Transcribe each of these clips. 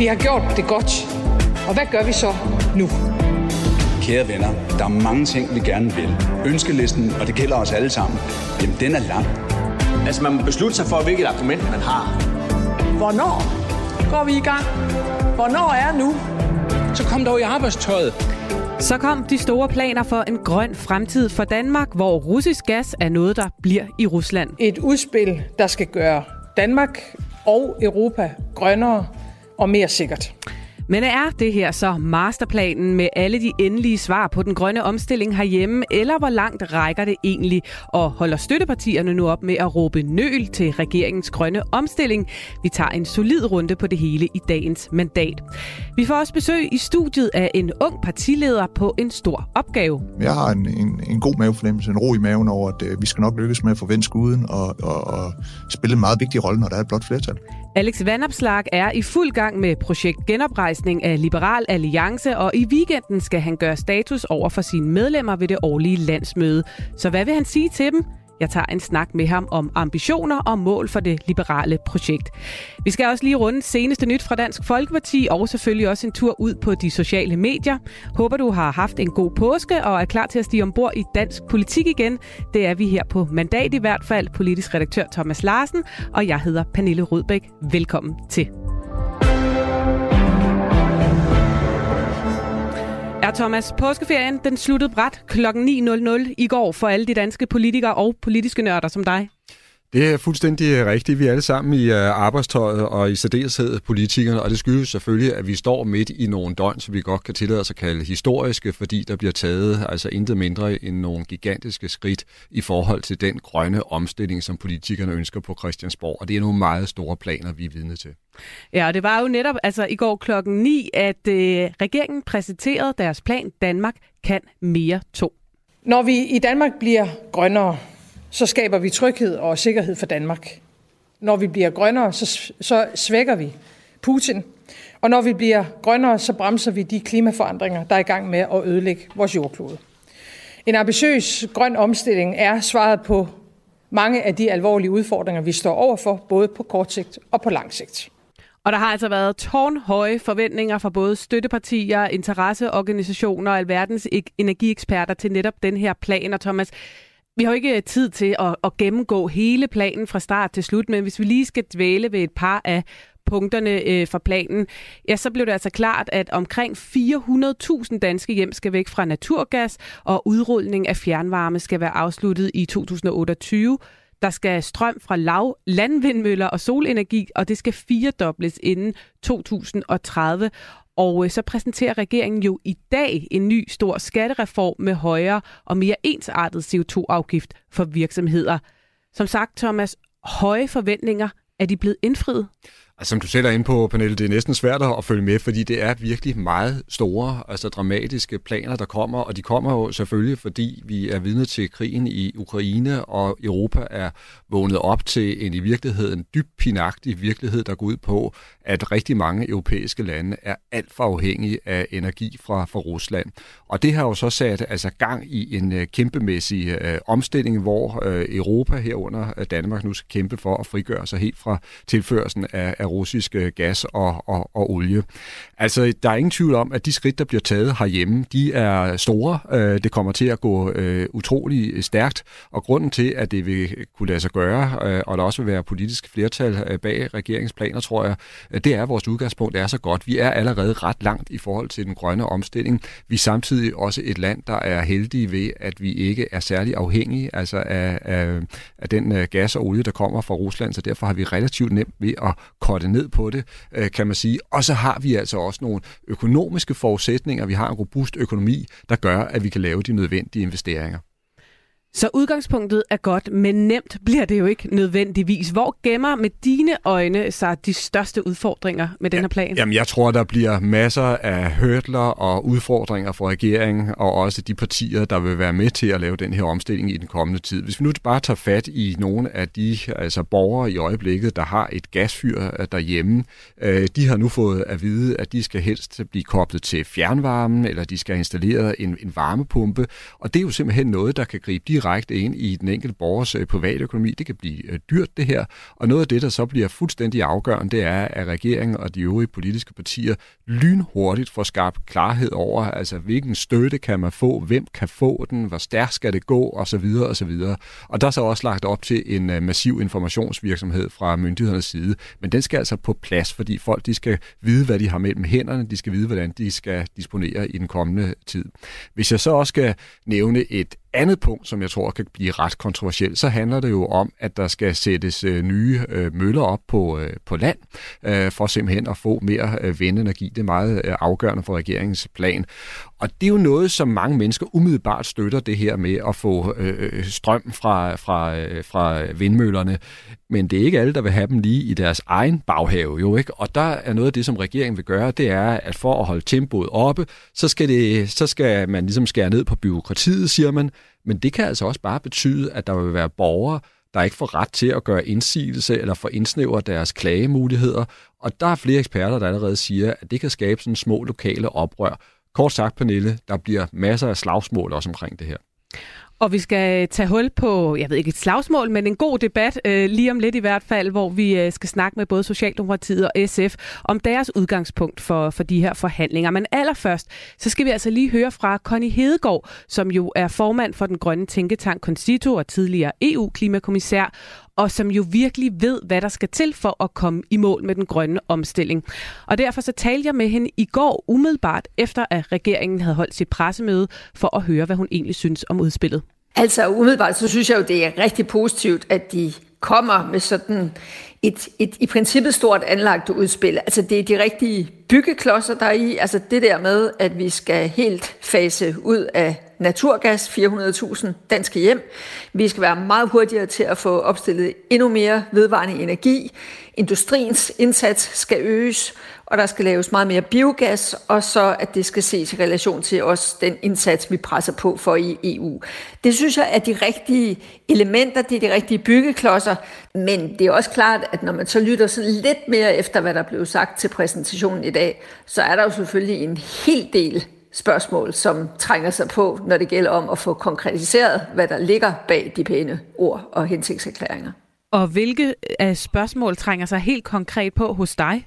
Vi har gjort det godt. Og hvad gør vi så nu? Kære venner, der er mange ting, vi gerne vil. Ønskelisten, og det gælder os alle sammen, jamen den er lang. Altså, man må beslutte sig for, hvilket argument man har. Hvornår går vi i gang? Hvornår er nu? Så kom dog i arbejdstøjet. Så kom de store planer for en grøn fremtid for Danmark, hvor russisk gas er noget, der bliver i Rusland. Et udspil, der skal gøre Danmark og Europa grønnere og mere sikkert. Men er det her så masterplanen med alle de endelige svar på den grønne omstilling herhjemme, eller hvor langt rækker det egentlig? Og holder støttepartierne nu op med at råbe nøl til regeringens grønne omstilling? Vi tager en solid runde på det hele i dagens mandat. Vi får også besøg i studiet af en ung partileder på en stor opgave. Jeg har en, en, en god mavefornemmelse, en ro i maven over, at øh, vi skal nok lykkes med at få vendt skuden og, og, og spille en meget vigtig rolle, når der er et blot flertal. Alex Vandopslag er i fuld gang med projekt Genoprejsning af Liberal Alliance, og i weekenden skal han gøre status over for sine medlemmer ved det årlige landsmøde. Så hvad vil han sige til dem? Jeg tager en snak med ham om ambitioner og mål for det liberale projekt. Vi skal også lige runde seneste nyt fra Dansk Folkeparti, og selvfølgelig også en tur ud på de sociale medier. Håber, du har haft en god påske og er klar til at stige ombord i dansk politik igen. Det er vi her på Mandat i hvert fald, politisk redaktør Thomas Larsen, og jeg hedder Pernille Rudbæk. Velkommen til. Er Thomas, påskeferien den sluttede bræt kl. 9.00 i går for alle de danske politikere og politiske nørder som dig? Det er fuldstændig rigtigt. Vi er alle sammen i øh, arbejdstøjet og i særdeleshed politikerne, og det skyldes selvfølgelig, at vi står midt i nogle døgn, som vi godt kan tillade os at kalde historiske, fordi der bliver taget altså intet mindre end nogle gigantiske skridt i forhold til den grønne omstilling, som politikerne ønsker på Christiansborg, og det er nogle meget store planer, vi er vidne til. Ja, det var jo netop altså i går klokken 9, at øh, regeringen præsenterede deres plan Danmark kan mere 2. Når vi i Danmark bliver grønnere, så skaber vi tryghed og sikkerhed for Danmark. Når vi bliver grønnere, så, så svækker vi Putin. Og når vi bliver grønnere, så bremser vi de klimaforandringer, der er i gang med at ødelægge vores jordklode. En ambitiøs grøn omstilling er svaret på mange af de alvorlige udfordringer, vi står overfor, både på kort sigt og på lang sigt. Og der har altså været tårnhøje forventninger fra både støttepartier, interesseorganisationer og alverdens e-, energieksperter til netop den her plan. Og Thomas, vi har jo ikke øh, tid til at, at gennemgå hele planen fra start til slut, men hvis vi lige skal dvæle ved et par af punkterne øh, fra planen, ja, så blev det altså klart, at omkring 400.000 danske hjem skal væk fra naturgas, og udrulning af fjernvarme skal være afsluttet i 2028. Der skal strøm fra lav landvindmøller og solenergi, og det skal firedobles inden 2030. Og øh, så præsenterer regeringen jo i dag en ny stor skattereform med højere og mere ensartet CO2-afgift for virksomheder. Som sagt, Thomas, høje forventninger, er de blevet indfriet? Altså, som du selv er inde på, Pernille, det er næsten svært at følge med, fordi det er virkelig meget store, altså dramatiske planer, der kommer, og de kommer jo selvfølgelig, fordi vi er vidne til krigen i Ukraine, og Europa er vågnet op til en i virkeligheden dybt pinagtig virkelighed, der går ud på, at rigtig mange europæiske lande er alt for afhængige af energi fra, fra Rusland. Og det har jo så sat altså gang i en øh, kæmpemæssig øh, omstilling, hvor øh, Europa herunder øh, Danmark nu skal kæmpe for at frigøre sig helt fra tilførelsen af, af russisk øh, gas og, og, og olie. Altså, der er ingen tvivl om, at de skridt, der bliver taget herhjemme, de er store. Øh, det kommer til at gå uh, utrolig stærkt, og grunden til, at det vil kunne lade sig gøre, og der også vil være politisk flertal bag regeringsplaner, tror jeg, det er vores udgangspunkt er så godt. Vi er allerede ret langt i forhold til den grønne omstilling. Vi er samtidig også et land, der er heldige ved, at vi ikke er særlig afhængige altså af, af, af den gas og olie, der kommer fra Rusland, så derfor har vi relativt nemt ved at korte ned på det, øh, kan man sige. Og så har vi altså også nogle økonomiske forudsætninger. Vi har en robust økonomi, der gør, at vi kan lave de nødvendige investeringer. Så udgangspunktet er godt, men nemt bliver det jo ikke nødvendigvis. Hvor gemmer med dine øjne sig de største udfordringer med den her plan? Jamen, jeg tror, der bliver masser af hørtler og udfordringer for regeringen, og også de partier, der vil være med til at lave den her omstilling i den kommende tid. Hvis vi nu bare tager fat i nogle af de altså borgere i øjeblikket, der har et gasfyr øh, derhjemme, øh, de har nu fået at vide, at de skal helst blive koblet til fjernvarmen, eller de skal have installeret en, en varmepumpe, og det er jo simpelthen noget, der kan gribe direkte ind i den enkelte borgers øh, private økonomi. Det kan blive øh, dyrt, det her. Og noget af det, der så bliver fuldstændig afgørende, det er, at regeringen og de øvrige politiske partier lynhurtigt får skabt klarhed over, altså hvilken støtte kan man få, hvem kan få den, hvor stærkt skal det gå, osv. osv. Og der er så også lagt op til en øh, massiv informationsvirksomhed fra myndighedernes side, men den skal altså på plads, fordi folk de skal vide, hvad de har mellem hænderne, de skal vide, hvordan de skal disponere i den kommende tid. Hvis jeg så også skal nævne et andet punkt, som jeg tror kan blive ret kontroversielt, så handler det jo om, at der skal sættes øh, nye øh, møller op på, øh, på land, for simpelthen at få mere vindenergi. Det er meget afgørende for regeringens plan. Og det er jo noget, som mange mennesker umiddelbart støtter det her med at få øh, strøm fra, fra, fra vindmøllerne. Men det er ikke alle, der vil have dem lige i deres egen baghave, jo ikke? Og der er noget af det, som regeringen vil gøre, det er, at for at holde tempoet oppe, så skal, det, så skal man ligesom skære ned på byråkratiet, siger man. Men det kan altså også bare betyde, at der vil være borgere, der ikke får ret til at gøre indsigelse eller få indsnævret deres klagemuligheder. Og der er flere eksperter, der allerede siger, at det kan skabe sådan små lokale oprør. Kort sagt, Pernille, der bliver masser af slagsmål også omkring det her. Og vi skal tage hul på, jeg ved ikke et slagsmål, men en god debat, øh, lige om lidt i hvert fald, hvor vi øh, skal snakke med både Socialdemokratiet og SF om deres udgangspunkt for, for de her forhandlinger. Men allerførst, så skal vi altså lige høre fra Connie Hedegaard, som jo er formand for den grønne tænketank Constito og tidligere EU-klimakommissær, og som jo virkelig ved, hvad der skal til for at komme i mål med den grønne omstilling. Og derfor så talte jeg med hende i går umiddelbart, efter at regeringen havde holdt sit pressemøde, for at høre, hvad hun egentlig synes om udspillet. Altså umiddelbart, så synes jeg jo, det er rigtig positivt, at de kommer med sådan et, et i princippet stort anlagt udspil. Altså det er de rigtige byggeklodser, der er i. Altså det der med, at vi skal helt fase ud af naturgas, 400.000 danske hjem. Vi skal være meget hurtigere til at få opstillet endnu mere vedvarende energi. Industriens indsats skal øges, og der skal laves meget mere biogas, og så at det skal ses i relation til også den indsats, vi presser på for i EU. Det synes jeg er de rigtige elementer, det er de rigtige byggeklodser, men det er også klart, at når man så lytter sådan lidt mere efter, hvad der blev sagt til præsentationen i dag, så er der jo selvfølgelig en hel del spørgsmål, som trænger sig på, når det gælder om at få konkretiseret, hvad der ligger bag de pæne ord og hensigtserklæringer. Og hvilke af spørgsmål trænger sig helt konkret på hos dig?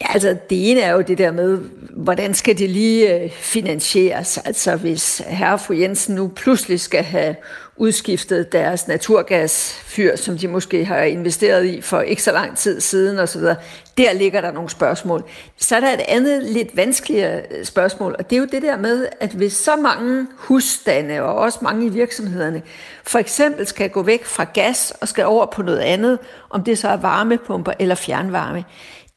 Ja, altså det ene er jo det der med, hvordan skal det lige øh, finansieres? Altså hvis herre og fru Jensen nu pludselig skal have udskiftet deres naturgasfyr, som de måske har investeret i for ikke så lang tid siden osv., der ligger der nogle spørgsmål. Så er der et andet lidt vanskeligere øh, spørgsmål, og det er jo det der med, at hvis så mange husstande og også mange i virksomhederne for eksempel skal gå væk fra gas og skal over på noget andet, om det så er varmepumper eller fjernvarme,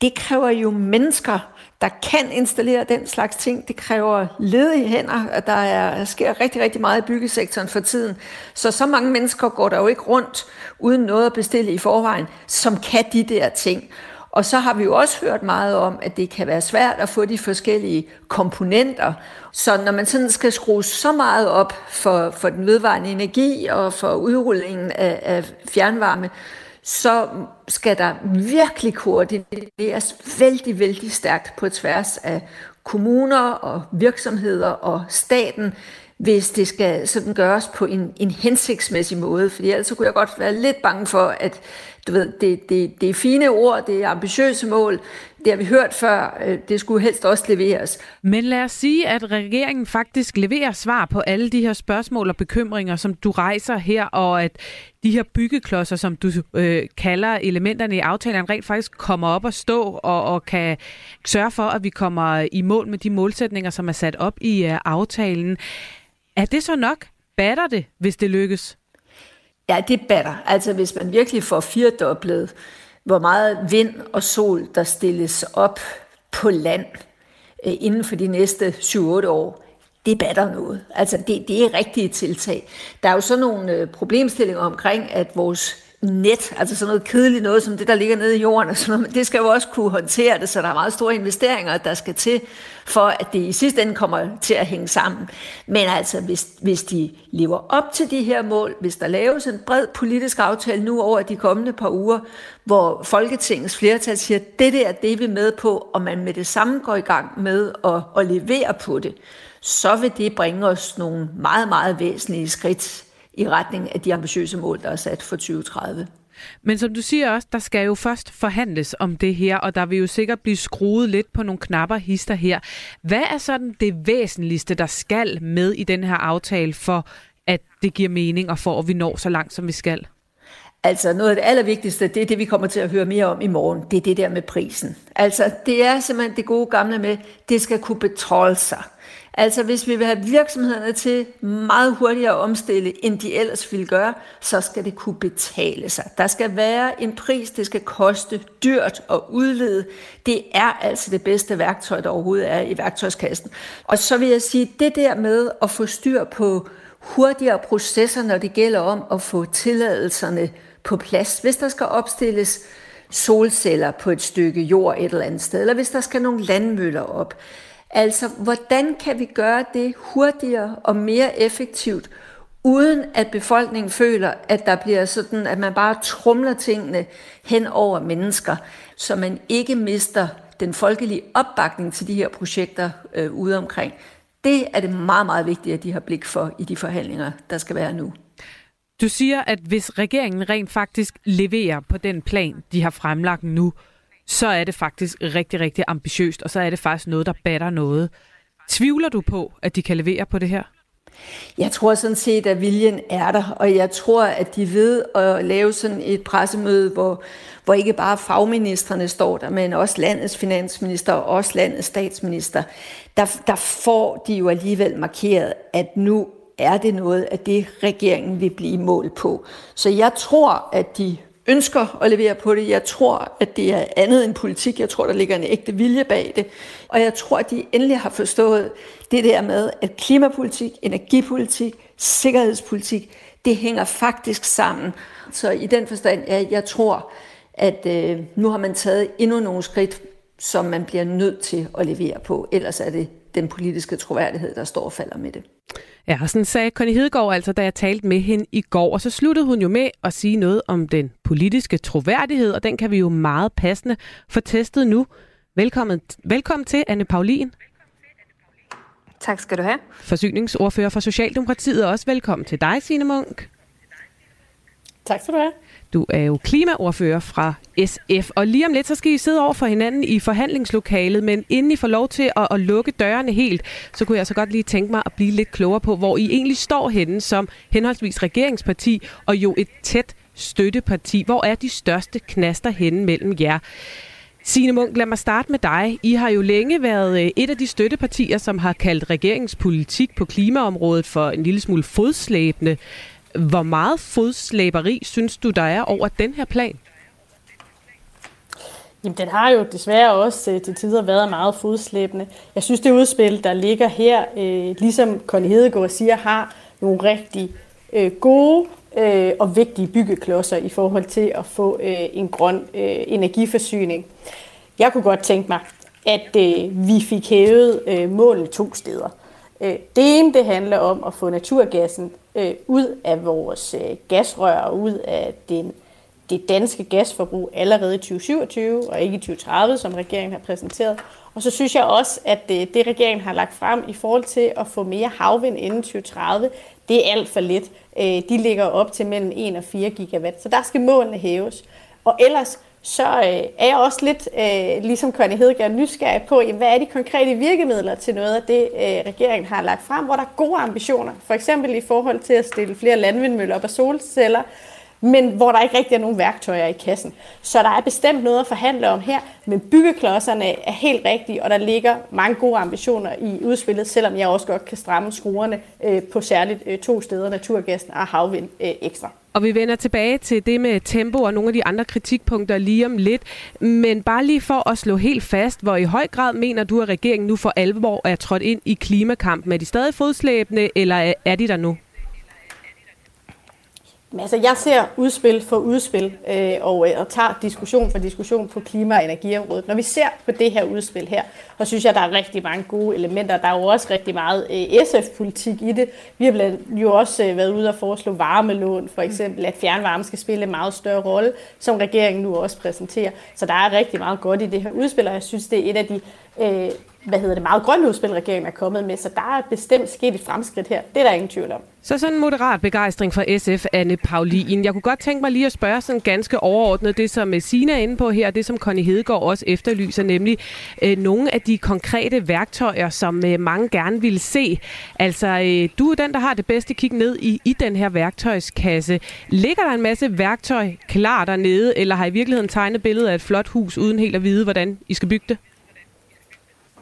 det kræver jo mennesker, der kan installere den slags ting. Det kræver ledige hænder. og Der er, sker rigtig, rigtig meget i byggesektoren for tiden. Så så mange mennesker går der jo ikke rundt uden noget at bestille i forvejen, som kan de der ting. Og så har vi jo også hørt meget om, at det kan være svært at få de forskellige komponenter. Så når man sådan skal skrue så meget op for, for den vedvarende energi og for udrullingen af, af fjernvarme, så skal der virkelig koordineres vældig, vældig stærkt på tværs af kommuner og virksomheder og staten, hvis det skal sådan gøres på en, en hensigtsmæssig måde. Fordi ellers så kunne jeg godt være lidt bange for, at du ved, det, det, det er fine ord, det er ambitiøse mål, det har vi hørt før, øh, det skulle helst også leveres. Men lad os sige, at regeringen faktisk leverer svar på alle de her spørgsmål og bekymringer, som du rejser her, og at de her byggeklodser, som du øh, kalder elementerne i aftalen, rent faktisk kommer op og stå og, og kan sørge for, at vi kommer i mål med de målsætninger, som er sat op i øh, aftalen. Er det så nok? Batter det, hvis det lykkes? Ja, det batter. Altså hvis man virkelig får firedoblet hvor meget vind og sol, der stilles op på land øh, inden for de næste 7-8 år, det batter noget. Altså det, det er rigtige tiltag. Der er jo så nogle øh, problemstillinger omkring, at vores net, altså sådan noget kedeligt noget, som det, der ligger nede i jorden, og sådan noget, det skal jo også kunne håndtere det, så der er meget store investeringer, der skal til, for at det i sidste ende kommer til at hænge sammen. Men altså, hvis, hvis de lever op til de her mål, hvis der laves en bred politisk aftale nu over de kommende par uger, hvor Folketingets flertal siger, at det der, det er vi med på, og man med det samme går i gang med at, at levere på det, så vil det bringe os nogle meget, meget væsentlige skridt i retning af de ambitiøse mål, der er sat for 2030. Men som du siger også, der skal jo først forhandles om det her, og der vil jo sikkert blive skruet lidt på nogle knapper hister her. Hvad er sådan det væsentligste, der skal med i den her aftale, for at det giver mening, og for at vi når så langt, som vi skal? Altså noget af det allervigtigste, det er det, vi kommer til at høre mere om i morgen. Det er det der med prisen. Altså det er simpelthen det gode gamle med, det skal kunne betale sig. Altså hvis vi vil have virksomhederne til meget hurtigere at omstille, end de ellers ville gøre, så skal det kunne betale sig. Der skal være en pris, det skal koste dyrt at udlede. Det er altså det bedste værktøj, der overhovedet er i værktøjskassen. Og så vil jeg sige, det der med at få styr på hurtigere processer, når det gælder om at få tilladelserne på plads. Hvis der skal opstilles solceller på et stykke jord et eller andet sted, eller hvis der skal nogle landmøller op, Altså, hvordan kan vi gøre det hurtigere og mere effektivt, uden at befolkningen føler, at der bliver sådan, at man bare trumler tingene hen over mennesker, så man ikke mister den folkelige opbakning til de her projekter øh, ude omkring. Det er det meget, meget vigtigt, at de har blik for i de forhandlinger, der skal være nu. Du siger, at hvis regeringen rent faktisk leverer på den plan, de har fremlagt nu, så er det faktisk rigtig, rigtig ambitiøst, og så er det faktisk noget, der batter noget. Tvivler du på, at de kan levere på det her? Jeg tror sådan set, at viljen er der, og jeg tror, at de ved at lave sådan et pressemøde, hvor, hvor ikke bare fagministerne står der, men også landets finansminister og også landets statsminister. Der, der får de jo alligevel markeret, at nu er det noget af det, regeringen vil blive mål på. Så jeg tror, at de ønsker at levere på det. Jeg tror, at det er andet end politik. Jeg tror, der ligger en ægte vilje bag det. Og jeg tror, at de endelig har forstået det der med, at klimapolitik, energipolitik, sikkerhedspolitik, det hænger faktisk sammen. Så i den forstand, ja, jeg tror, at øh, nu har man taget endnu nogle skridt, som man bliver nødt til at levere på. Ellers er det den politiske troværdighed, der står og falder med det. Ja, sådan sagde Connie Hedegaard altså, da jeg talte med hende i går. Og så sluttede hun jo med at sige noget om den politiske troværdighed, og den kan vi jo meget passende få testet nu. Velkommen, velkommen til, Anne Paulin. Tak skal du have. Forsyningsordfører for Socialdemokratiet, og også velkommen til dig, Signe Munk. Tak skal du have. Du er jo klimaordfører fra SF, og lige om lidt, så skal I sidde over for hinanden i forhandlingslokalet, men inden I får lov til at, at lukke dørene helt, så kunne jeg så godt lige tænke mig at blive lidt klogere på, hvor I egentlig står henne som henholdsvis regeringsparti og jo et tæt støtteparti. Hvor er de største knaster henne mellem jer? Signe Munk, lad mig starte med dig. I har jo længe været øh, et af de støttepartier, som har kaldt regeringspolitik på klimaområdet for en lille smule fodslæbende. Hvor meget fodslæberi synes du, der er over den her plan? Jamen, den har jo desværre også øh, til tider været meget fodslæbende. Jeg synes, det udspil, der ligger her, øh, ligesom Connie Hedegaard siger, har nogle rigtig øh, gode øh, og vigtige byggeklodser i forhold til at få øh, en grøn øh, energiforsyning. Jeg kunne godt tænke mig, at øh, vi fik hævet øh, målet to steder. Øh, det ene det handler om at få naturgassen øh, ud af vores øh, gasrør og ud af den, det danske gasforbrug allerede i 2027 og ikke i 2030, som regeringen har præsenteret. Og så synes jeg også, at det, det regeringen har lagt frem i forhold til at få mere havvind inden 2030, det er alt for lidt. De ligger op til mellem 1 og 4 gigawatt, så der skal målene hæves. Og ellers så øh, er jeg også lidt, øh, ligesom Connie Hedegaard, nysgerrig på, jamen, hvad er de konkrete virkemidler til noget af det, øh, regeringen har lagt frem, hvor der er gode ambitioner. For eksempel i forhold til at stille flere landvindmøller op og solceller, men hvor der ikke rigtig er nogen værktøjer i kassen. Så der er bestemt noget at forhandle om her, men byggeklodserne er helt rigtige, og der ligger mange gode ambitioner i udspillet, selvom jeg også godt kan stramme skruerne øh, på særligt øh, to steder, naturgassen og havvind øh, ekstra. Og vi vender tilbage til det med tempo og nogle af de andre kritikpunkter lige om lidt. Men bare lige for at slå helt fast, hvor i høj grad mener du, at regeringen nu for alvor er trådt ind i klimakampen? Er de stadig fodslæbende, eller er de der nu? Men altså, jeg ser udspil for udspil, øh, og, øh, og tager diskussion for diskussion på klima- og energiområdet. Når vi ser på det her udspil her, så synes jeg, der er rigtig mange gode elementer. Der er jo også rigtig meget øh, SF-politik i det. Vi har blandt jo også øh, været ude og foreslå varmelån, for eksempel, at fjernvarme skal spille en meget større rolle, som regeringen nu også præsenterer. Så der er rigtig meget godt i det her udspil, og jeg synes, det er et af de øh, hvad hedder det, meget grønne udspil, regeringen er kommet med, så der er bestemt sket et fremskridt her. Det er der ingen tvivl om. Så sådan en moderat begejstring fra SF, Anne Paulin. Jeg kunne godt tænke mig lige at spørge sådan ganske overordnet det, som øh, Sina er inde på her, det som Connie Hedegaard også efterlyser, nemlig øh, nogle af de konkrete værktøjer, som øh, mange gerne vil se. Altså, øh, du er den, der har det bedste kig ned i, i den her værktøjskasse. Ligger der en masse værktøj klar dernede, eller har I virkeligheden tegnet billedet af et flot hus, uden helt at vide, hvordan I skal bygge det?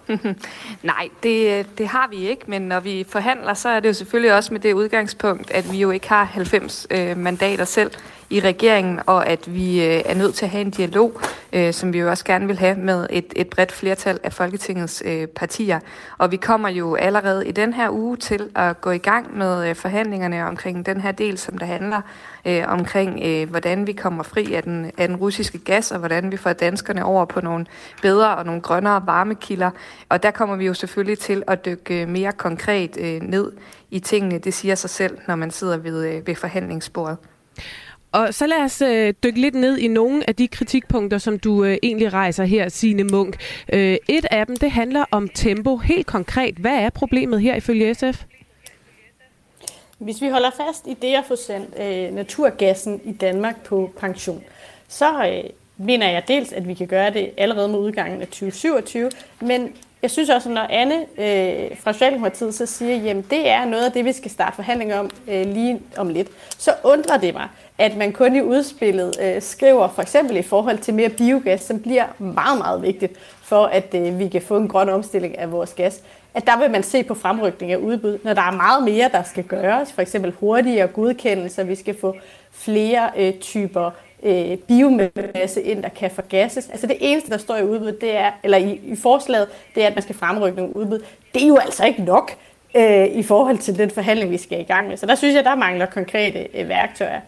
Nej, det, det har vi ikke, men når vi forhandler, så er det jo selvfølgelig også med det udgangspunkt, at vi jo ikke har 90 øh, mandater selv i regeringen, og at vi øh, er nødt til at have en dialog, øh, som vi jo også gerne vil have med et, et bredt flertal af Folketingets øh, partier. Og vi kommer jo allerede i den her uge til at gå i gang med øh, forhandlingerne omkring den her del, som der handler øh, omkring, øh, hvordan vi kommer fri af den, af den russiske gas, og hvordan vi får danskerne over på nogle bedre og nogle grønnere varmekilder. Og der kommer vi jo selvfølgelig til at dykke øh, mere konkret øh, ned i tingene. Det siger sig selv, når man sidder ved, øh, ved forhandlingsbordet. Og så lad os øh, dykke lidt ned i nogle af de kritikpunkter, som du øh, egentlig rejser her, Signe Munk. Øh, et af dem, det handler om tempo. Helt konkret, hvad er problemet her ifølge SF? Hvis vi holder fast i det at få sendt øh, naturgassen i Danmark på pension, så øh, mener jeg dels, at vi kan gøre det allerede med udgangen af 2027, men jeg synes også, at når Anne øh, fra Socialdemokratiet så siger, at det er noget af det, vi skal starte forhandlinger om øh, lige om lidt, så undrer det mig, at man kun i udspillet øh, skriver for eksempel i forhold til mere biogas, som bliver meget, meget vigtigt for, at øh, vi kan få en grøn omstilling af vores gas, at der vil man se på fremrykning af udbud, når der er meget mere, der skal gøres, for eksempel hurtigere godkendelser, vi skal få flere øh, typer øh, biomasse ind, der kan forgasses. Altså det eneste, der står i udbud, det er, eller i, i forslaget, det er, at man skal fremrykke nogle udbud. Det er jo altså ikke nok øh, i forhold til den forhandling, vi skal i gang med. Så der synes jeg, der mangler konkrete øh, værktøjer.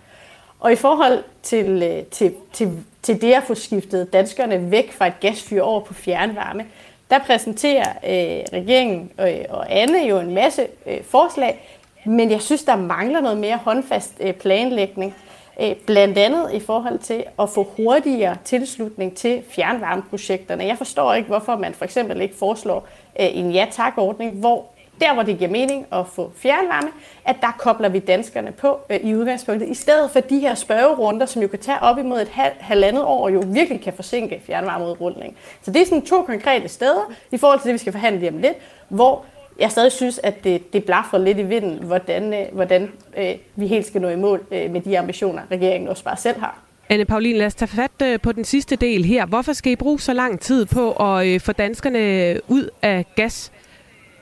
Og i forhold til, øh, til, til, til det at få skiftet danskerne væk fra et gasfyr over på fjernvarme, der præsenterer øh, regeringen øh, og Anne jo en masse øh, forslag, men jeg synes, der mangler noget mere håndfast øh, planlægning. Øh, blandt andet i forhold til at få hurtigere tilslutning til fjernvarmeprojekterne. Jeg forstår ikke, hvorfor man for eksempel ikke foreslår øh, en ja-tak-ordning, hvor der, hvor det giver mening at få fjernvarme, at der kobler vi danskerne på øh, i udgangspunktet, i stedet for de her spørgerunder, som jo kan tage op imod et halv, halvandet år, og jo virkelig kan forsinke fjernvarmeudrulningen. Så det er sådan to konkrete steder, i forhold til det, vi skal forhandle lige om lidt, hvor jeg stadig synes, at det, det blaffer lidt i vinden, hvordan, øh, hvordan øh, vi helt skal nå i mål øh, med de ambitioner, regeringen også bare selv har. Anne Paulin, lad os tage fat øh, på den sidste del her. Hvorfor skal I bruge så lang tid på at øh, få danskerne øh, ud af gas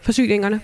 forsyningerne?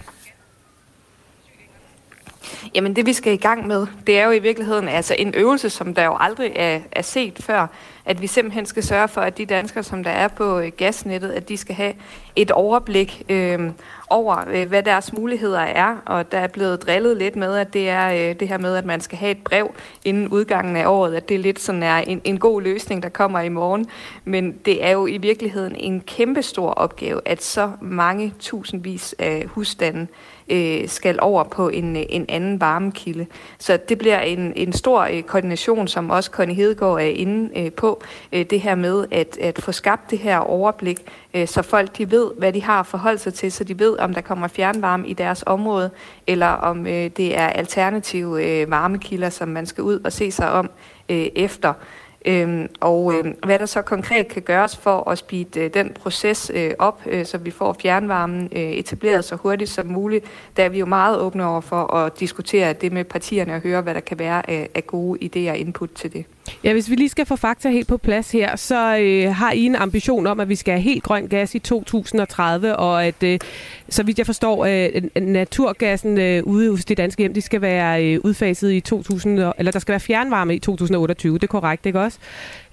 Jamen det vi skal i gang med, det er jo i virkeligheden altså en øvelse, som der jo aldrig er, er set før, at vi simpelthen skal sørge for, at de danskere, som der er på øh, gasnettet, at de skal have et overblik øh, over, øh, hvad deres muligheder er, og der er blevet drillet lidt med, at det er øh, det her med, at man skal have et brev inden udgangen af året, at det lidt sådan er en, en god løsning, der kommer i morgen. Men det er jo i virkeligheden en kæmpestor opgave, at så mange tusindvis af husstande øh, skal over på en, øh, en anden varmekilde. Så det bliver en, en stor øh, koordination, som også Connie Hedegaard er inde øh, på, øh, det her med at, at få skabt det her overblik, øh, så folk de ved, hvad de har at forholde sig til, så de ved, om der kommer fjernvarme i deres område, eller om øh, det er alternative øh, varmekilder, som man skal ud og se sig om øh, efter. Øhm, og øh, hvad der så konkret kan gøres for at speede øh, den proces øh, op, øh, så vi får fjernvarmen øh, etableret så hurtigt som muligt, der er vi jo meget åbne over for at diskutere det med partierne og høre, hvad der kan være af, af gode idéer og input til det. Ja, hvis vi lige skal få fakta helt på plads her, så øh, har I en ambition om, at vi skal have helt grøn gas i 2030, og at, øh, så vidt jeg forstår, øh, naturgassen øh, ude hos de danske hjem, de skal være øh, udfaset i 2000, eller der skal være fjernvarme i 2028, det er korrekt, ikke også?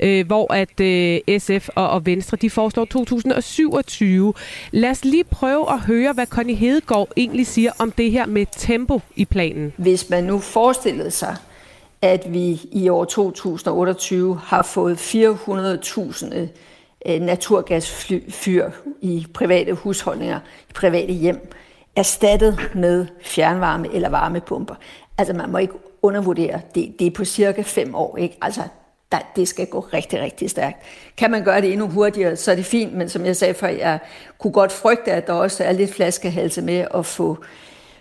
Øh, hvor at øh, SF og, og Venstre, de foreslår 2027. Lad os lige prøve at høre, hvad Connie Hedegaard egentlig siger om det her med tempo i planen. Hvis man nu forestillede sig, at vi i år 2028 har fået 400.000 øh, naturgasfyr i private husholdninger, i private hjem, erstattet med fjernvarme eller varmepumper. Altså man må ikke undervurdere, det, det er på cirka fem år. Ikke? Altså der, det skal gå rigtig, rigtig stærkt. Kan man gøre det endnu hurtigere, så er det fint, men som jeg sagde før, jeg kunne godt frygte, at der også er lidt flaskehalse med at få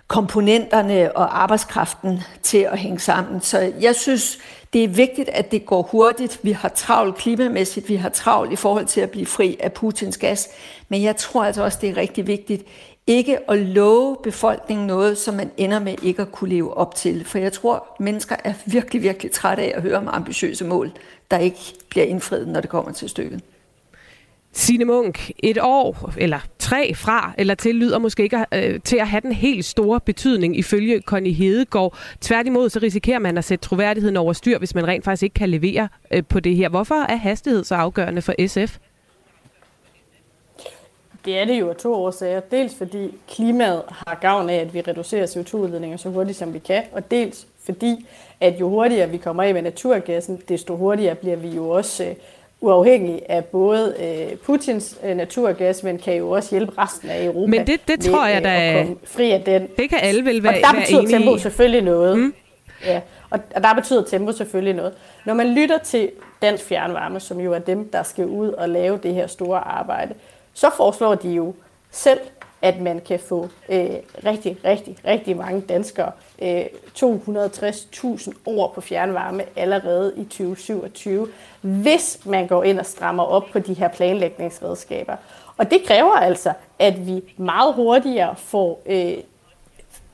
komponenterne og arbejdskraften til at hænge sammen. Så jeg synes, det er vigtigt, at det går hurtigt. Vi har travlt klimamæssigt, vi har travlt i forhold til at blive fri af Putins gas, men jeg tror altså også, det er rigtig vigtigt ikke at love befolkningen noget, som man ender med ikke at kunne leve op til. For jeg tror, mennesker er virkelig, virkelig trætte af at høre om ambitiøse mål, der ikke bliver indfriet, når det kommer til stykket. Signe Munk, et år eller tre fra eller til lyder måske ikke øh, til at have den helt store betydning ifølge Connie Hedegaard. Tværtimod så risikerer man at sætte troværdigheden over styr, hvis man rent faktisk ikke kan levere øh, på det her. Hvorfor er hastighed så afgørende for SF? Det er det jo af to årsager. Dels fordi klimaet har gavn af, at vi reducerer CO2-udledninger så hurtigt, som vi kan, og dels fordi, at jo hurtigere vi kommer af med naturgassen, desto hurtigere bliver vi jo også øh, uafhængige af både uh, Putins uh, naturgas, men kan jo også hjælpe resten af Europa Men det, det tror jeg da... fri af den. Det kan alle vel være Og der betyder tempo selvfølgelig noget. Mm. Ja, og der betyder tempo selvfølgelig noget. Når man lytter til Dansk Fjernvarme, som jo er dem, der skal ud og lave det her store arbejde, så foreslår de jo selv, at man kan få øh, rigtig, rigtig, rigtig mange danskere øh, 260.000 år på fjernvarme allerede i 2027, hvis man går ind og strammer op på de her planlægningsredskaber. Og det kræver altså, at vi meget hurtigere får øh,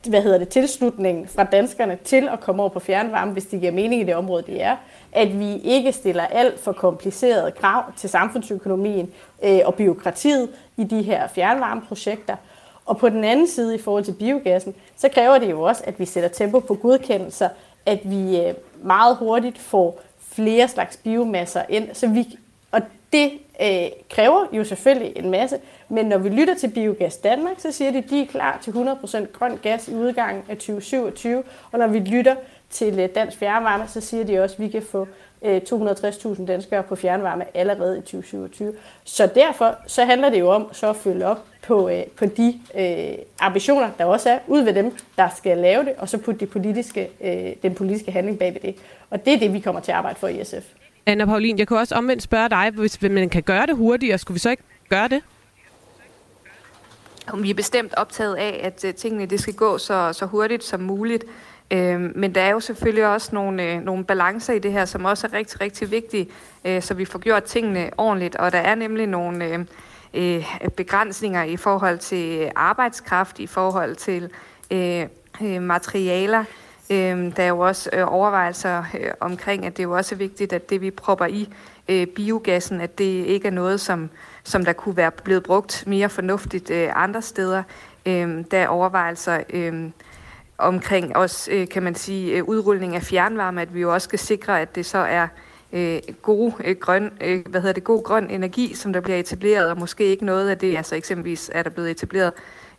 hvad hedder det, tilslutningen fra danskerne til at komme over på fjernvarme, hvis det giver mening i det område, de er. At vi ikke stiller alt for komplicerede krav til samfundsøkonomien øh, og byråkratiet i de her fjernvarmeprojekter. Og på den anden side, i forhold til biogassen, så kræver det jo også, at vi sætter tempo på godkendelser, at vi øh, meget hurtigt får flere slags biomasser ind, så vi, og det øh, kræver jo selvfølgelig en masse, men når vi lytter til Biogas Danmark, så siger de, at de er klar til 100% grøn gas i udgangen af 2027, og når vi lytter til øh, Dansk Fjernvarme, så siger de også, at vi kan få 260.000 øh, danskere på fjernvarme allerede i 2027. Så derfor så handler det jo om så at følge op på, øh, på de øh, ambitioner, der også er, ud ved dem, der skal lave det, og så putte de politiske, øh, den politiske handling bag ved det. Og det er det, vi kommer til at arbejde for i SF. Anna Paulin, jeg kunne også omvendt spørge dig, hvis man kan gøre det hurtigere, skulle vi så ikke gøre det? Vi er bestemt optaget af, at tingene det skal gå så, så hurtigt som muligt. Øh, men der er jo selvfølgelig også nogle, øh, nogle balancer i det her, som også er rigtig, rigtig vigtige, øh, så vi får gjort tingene ordentligt. Og der er nemlig nogle øh, øh, begrænsninger i forhold til arbejdskraft, i forhold til øh, øh, materialer. Øh, der er jo også øh, overvejelser øh, omkring, at det er jo også vigtigt, at det vi propper i øh, biogassen, at det ikke er noget, som, som der kunne være blevet brugt mere fornuftigt øh, andre steder. Øh, der er overvejelser øh, omkring også, øh, kan man sige, øh, udrulling af fjernvarme, at vi jo også skal sikre, at det så er øh, god, øh, grøn, øh, hvad hedder det, god grøn energi, som der bliver etableret, og måske ikke noget af det, altså eksempelvis er der blevet etableret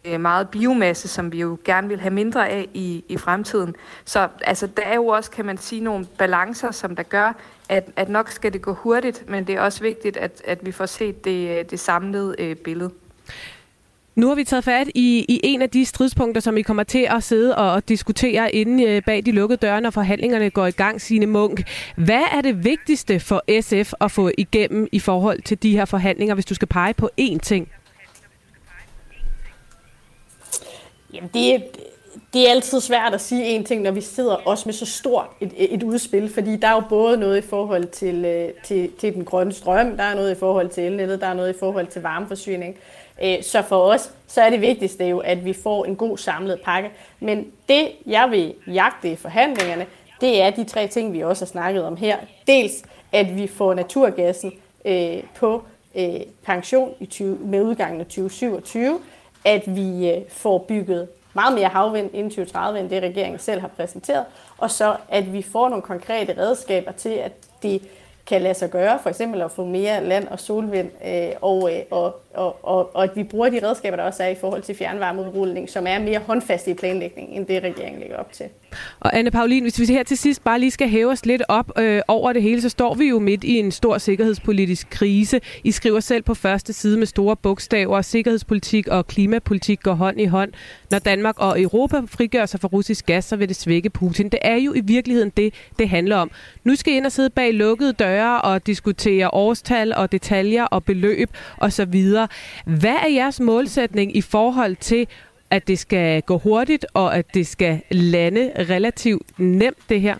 øh, meget biomasse, som vi jo gerne vil have mindre af i, i fremtiden. Så altså, der er jo også, kan man sige, nogle balancer, som der gør, at, at nok skal det gå hurtigt, men det er også vigtigt, at, at vi får set det, øh, det samlede øh, billede. Nu har vi taget fat i, i en af de stridspunkter, som vi kommer til at sidde og diskutere inde øh, bag de lukkede døre, når forhandlingerne går i gang, sine Munk. Hvad er det vigtigste for SF at få igennem i forhold til de her forhandlinger, hvis du skal pege på én ting? Jamen, det, det er altid svært at sige en ting, når vi sidder også med så stort et, et udspil, fordi der er jo både noget i forhold til, øh, til, til den grønne strøm, der er noget i forhold til elnettet, der er noget i forhold til varmeforsyning. Øh, så for os, så er det vigtigste jo, at vi får en god samlet pakke. Men det, jeg vil jagte i forhandlingerne, det er de tre ting, vi også har snakket om her. Dels, at vi får naturgassen øh, på øh, pension i 20, med udgangen af 2027, at vi øh, får bygget meget mere havvind inden 2030, end det regeringen selv har præsenteret, og så at vi får nogle konkrete redskaber til, at det kan lade sig gøre, for eksempel at få mere land- og solvind, øh, og, øh, og og, og, og at vi bruger de redskaber, der også er i forhold til fjernvarmeudrulning, som er mere håndfaste i planlægningen, end det regeringen lægger op til. Og Anne Paulin, hvis vi her til sidst bare lige skal hæve os lidt op øh, over det hele, så står vi jo midt i en stor sikkerhedspolitisk krise. I skriver selv på første side med store bogstaver, sikkerhedspolitik og klimapolitik går hånd i hånd. Når Danmark og Europa frigør sig fra russisk gas, så vil det svække Putin. Det er jo i virkeligheden det, det handler om. Nu skal I ind og sidde bag lukkede døre og diskutere årstal og detaljer og beløb osv. Hvad er jeres målsætning i forhold til at det skal gå hurtigt, og at det skal lande relativt nemt, det her?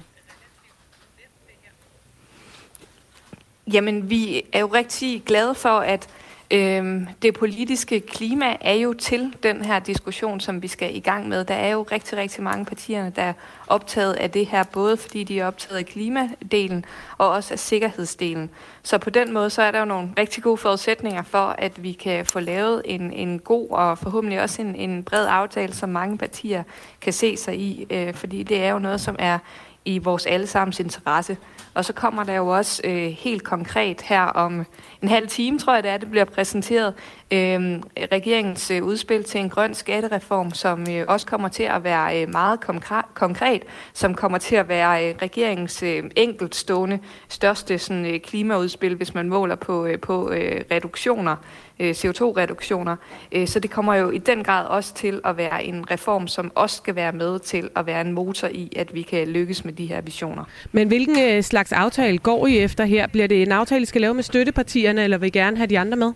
Jamen, vi er jo rigtig glade for, at Øhm, det politiske klima er jo til den her diskussion, som vi skal i gang med. Der er jo rigtig, rigtig mange partier, der er optaget af det her, både fordi de er optaget af klimadelen og også af sikkerhedsdelen. Så på den måde, så er der jo nogle rigtig gode forudsætninger for, at vi kan få lavet en, en god og forhåbentlig også en, en bred aftale, som mange partier kan se sig i, øh, fordi det er jo noget, som er i vores allesammens interesse. Og så kommer der jo også øh, helt konkret her om en halv time, tror jeg det er, det bliver præsenteret, øh, regeringens øh, udspil til en grøn skattereform, som øh, også kommer til at være øh, meget konkret, konkret, som kommer til at være øh, regeringens øh, enkeltstående største sådan, øh, klimaudspil, hvis man måler på, øh, på øh, reduktioner øh, CO2-reduktioner. Øh, så det kommer jo i den grad også til at være en reform, som også skal være med til at være en motor i, at vi kan lykkes med de her visioner. Men hvilken øh, slags aftale går I efter her? Bliver det en aftale, I skal lave med støttepartierne, eller vil I gerne have de andre med?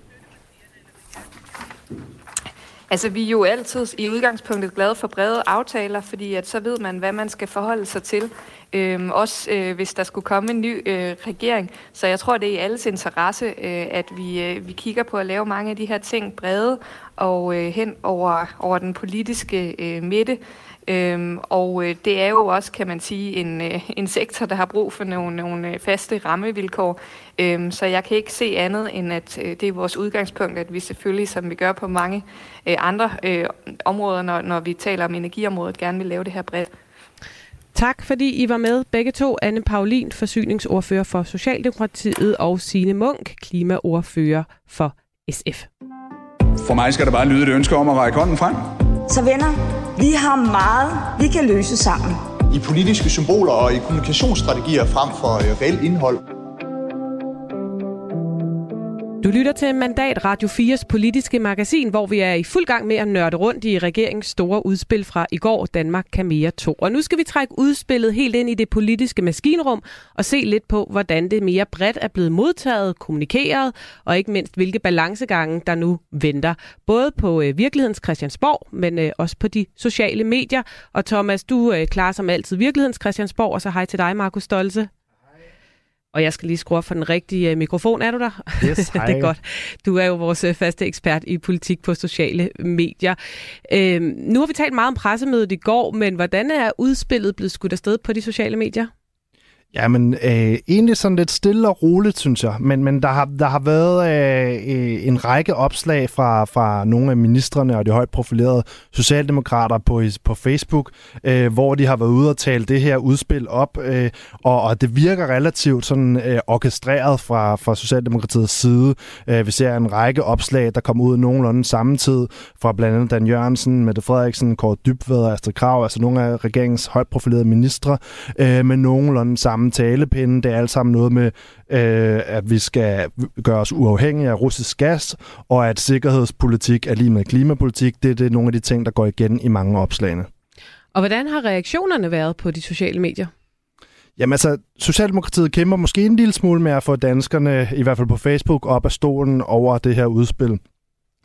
Altså, vi er jo altid i udgangspunktet glade for brede aftaler, fordi at så ved man, hvad man skal forholde sig til. Øhm, også øh, hvis der skulle komme en ny øh, regering. Så jeg tror, det er i alles interesse, øh, at vi, øh, vi kigger på at lave mange af de her ting brede og øh, hen over, over den politiske øh, midte. Øhm, og øh, det er jo også, kan man sige, en, øh, en sektor, der har brug for nogle, nogle øh, faste rammevilkår. Øhm, så jeg kan ikke se andet, end at øh, det er vores udgangspunkt, at vi selvfølgelig, som vi gør på mange øh, andre øh, områder, når, når vi taler om energiområdet, gerne vil lave det her bredt. Tak, fordi I var med begge to. Anne Paulin, forsyningsordfører for Socialdemokratiet, og Signe Munk, klimaordfører for SF. For mig skal der bare lyde et ønske om at række hånden frem. Så venner, vi har meget, vi kan løse sammen. I politiske symboler og i kommunikationsstrategier frem for øh, reelt indhold. Du lytter til Mandat Radio 4's politiske magasin, hvor vi er i fuld gang med at nørde rundt i regeringens store udspil fra i går, Danmark kan mere 2. Og nu skal vi trække udspillet helt ind i det politiske maskinrum og se lidt på, hvordan det mere bredt er blevet modtaget, kommunikeret, og ikke mindst hvilke balancegange, der nu venter. Både på øh, virkelighedens Christiansborg, men øh, også på de sociale medier. Og Thomas, du øh, klarer som altid virkelighedens Christiansborg, og så hej til dig, Markus Stolze. Og jeg skal lige skrue for den rigtige øh, mikrofon. Er du der? Yes, det er godt. Du er jo vores øh, faste ekspert i politik på sociale medier. Øhm, nu har vi talt meget om pressemødet i går, men hvordan er udspillet blevet skudt afsted på de sociale medier? Jamen, øh, egentlig sådan lidt stille og roligt, synes jeg. Men, men der, har, der har været øh, øh en række opslag fra, fra nogle af ministerne og de højt profilerede socialdemokrater på, på Facebook, øh, hvor de har været ude og tale det her udspil op, øh, og, og det virker relativt sådan øh, orkestreret fra, fra Socialdemokratiets side. Øh, vi ser en række opslag, der kommer ud nogenlunde samme tid fra blandt andet Dan Jørgensen, Mette Frederiksen, Kåre Dybved og Astrid Krav, altså nogle af regeringens højt profilerede ministre, øh, med nogenlunde samme samme talepinde. Det er alt sammen noget med, øh, at vi skal gøre os uafhængige af russisk gas, og at sikkerhedspolitik er lige med klimapolitik. Det, det er nogle af de ting, der går igen i mange opslagene. Og hvordan har reaktionerne været på de sociale medier? Jamen altså, Socialdemokratiet kæmper måske en lille smule med at få danskerne, i hvert fald på Facebook, op af stolen over det her udspil.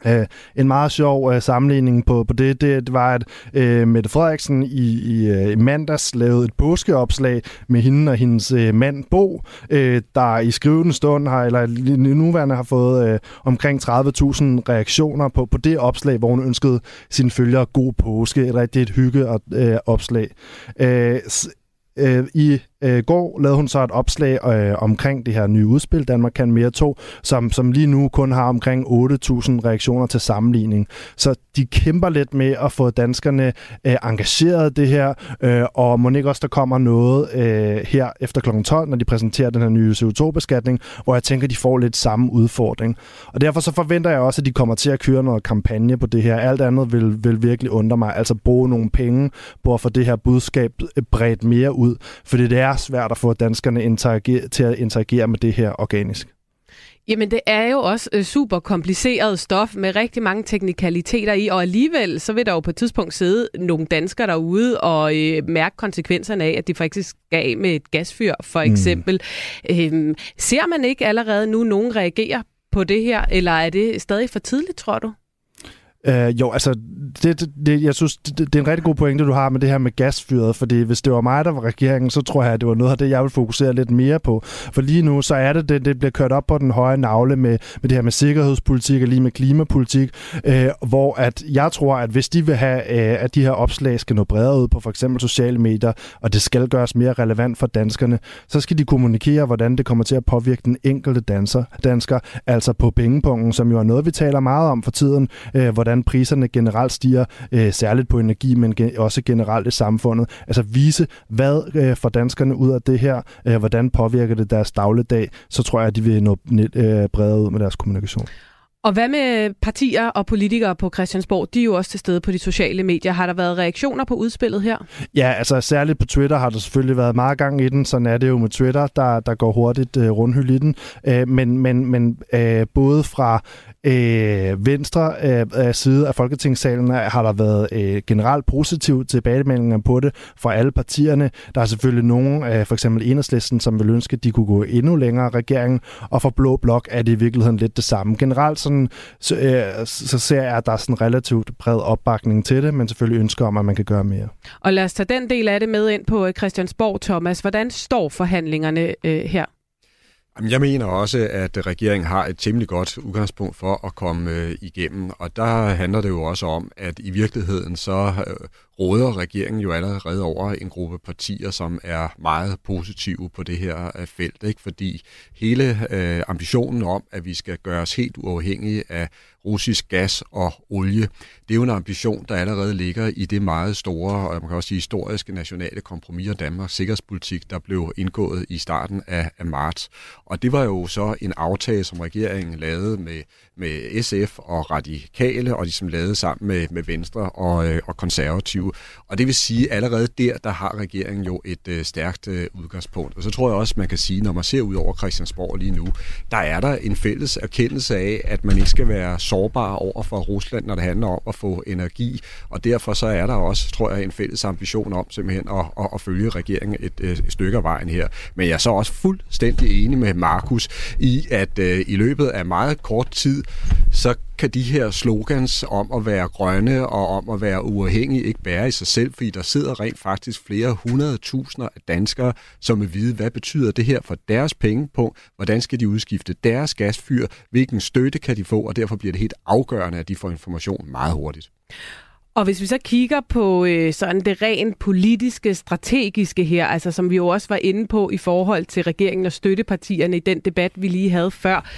Uh, en meget sjov uh, sammenligning på, på det, det, det var, at øh, Mette Frederiksen i, i, øh, i mandags lavede et påskeopslag med hende og hendes øh, mand Bo, øh, der i skrivende stund har, eller nuværende har fået øh, omkring 30.000 reaktioner på, på det opslag, hvor hun ønskede sine følgere god påske, et rigtigt hygge og øh, opslag. Øh, uh, I øh, går lavede hun så et opslag øh, omkring det her nye udspil, Danmark kan mere 2, som, som lige nu kun har omkring 8.000 reaktioner til sammenligning. Så de kæmper lidt med at få danskerne øh, engageret i det her, øh, og må ikke også, der kommer noget øh, her efter kl. 12, når de præsenterer den her nye CO2-beskatning, hvor jeg tænker, de får lidt samme udfordring. Og derfor så forventer jeg også, at de kommer til at køre noget kampagne på det her. Alt andet vil, vil virkelig undre mig. Altså bruge nogle penge på at få det her budskab øh, bredt mere ud, fordi det er svært at få danskerne interagere, til at interagere med det her organisk. Jamen, det er jo også øh, super kompliceret stof med rigtig mange teknikaliteter i, og alligevel så vil der jo på et tidspunkt sidde nogle danskere derude og øh, mærke konsekvenserne af, at de faktisk skal af med et gasfyr, for mm. eksempel. Mm. Øhm, ser man ikke allerede nu nogen reagere på det her, eller er det stadig for tidligt, tror du? Øh, jo, altså, det, det, jeg synes, det, det er en rigtig god pointe, du har med det her med gasfyret, fordi hvis det var mig, der var regeringen, så tror jeg, at det var noget af det, jeg vil fokusere lidt mere på. For lige nu, så er det, det, det bliver kørt op på den høje navle med, med det her med sikkerhedspolitik og lige med klimapolitik, øh, hvor at jeg tror, at hvis de vil have, øh, at de her opslag skal nå bredere ud på for eksempel sociale medier, og det skal gøres mere relevant for danskerne, så skal de kommunikere, hvordan det kommer til at påvirke den enkelte danser, dansker, altså på pengepunkten, som jo er noget, vi taler meget om for tiden, øh, hvordan hvordan priserne generelt stiger, øh, særligt på energi, men ge- også generelt i samfundet. Altså vise, hvad øh, får danskerne ud af det her, øh, hvordan påvirker det deres dagligdag, så tror jeg, at de vil nå øh, bredere ud med deres kommunikation. Og hvad med partier og politikere på Christiansborg? De er jo også til stede på de sociale medier. Har der været reaktioner på udspillet her? Ja, altså særligt på Twitter har der selvfølgelig været meget gang i den. Sådan er det jo med Twitter, der, der går hurtigt øh, rundhyld i den. Øh, men men, men øh, både fra øh, venstre øh, side af Folketingssalen øh, har der været øh, generelt positiv tilbagemeldinger på det fra alle partierne. Der er selvfølgelig nogen, øh, for eksempel Enhedslisten, som vil ønske, at de kunne gå endnu længere regeringen, og for Blå Blok er det i virkeligheden lidt det samme. Generelt sådan, så, øh, så ser jeg, at der er sådan relativt bred opbakning til det, men selvfølgelig ønsker om, at man kan gøre mere. Og lad os tage den del af det med ind på Christiansborg, Thomas. Hvordan står forhandlingerne øh, her? Jeg mener også, at regeringen har et temmelig godt udgangspunkt for at komme øh, igennem, og der handler det jo også om, at i virkeligheden så øh, råder regeringen jo allerede over en gruppe partier, som er meget positive på det her øh, felt, ikke? fordi hele øh, ambitionen om, at vi skal gøre os helt uafhængige af russisk gas og olie, det er jo en ambition, der allerede ligger i det meget store, og man kan også sige historiske nationale kompromis af Danmarks sikkerhedspolitik, der blev indgået i starten af, af marts. Og det var jo så en aftale, som regeringen lavede med, med SF og Radikale, og ligesom som sammen med, med Venstre og, øh, og Konservative. Og det vil sige, at allerede der, der har regeringen jo et øh, stærkt øh, udgangspunkt. Og så tror jeg også, man kan sige, når man ser ud over Christiansborg lige nu, der er der en fælles erkendelse af, at man ikke skal være sårbar over for Rusland, når det handler om at få energi. Og derfor så er der også, tror jeg, en fælles ambition om simpelthen at, at, at følge regeringen et, øh, et stykke af vejen her. Men jeg er så også fuldstændig enig med Markus i, at øh, i løbet af meget kort tid, så kan de her slogans om at være grønne og om at være uafhængige ikke bære i sig selv, fordi der sidder rent faktisk flere hundrede tusinder af danskere, som vil vide, hvad betyder det her for deres pengepunkt, hvordan skal de udskifte deres gasfyr, hvilken støtte kan de få, og derfor bliver det helt afgørende, at de får information meget hurtigt. Og hvis vi så kigger på øh, sådan det rent politiske, strategiske her, altså som vi jo også var inde på i forhold til regeringen og støttepartierne i den debat, vi lige havde før,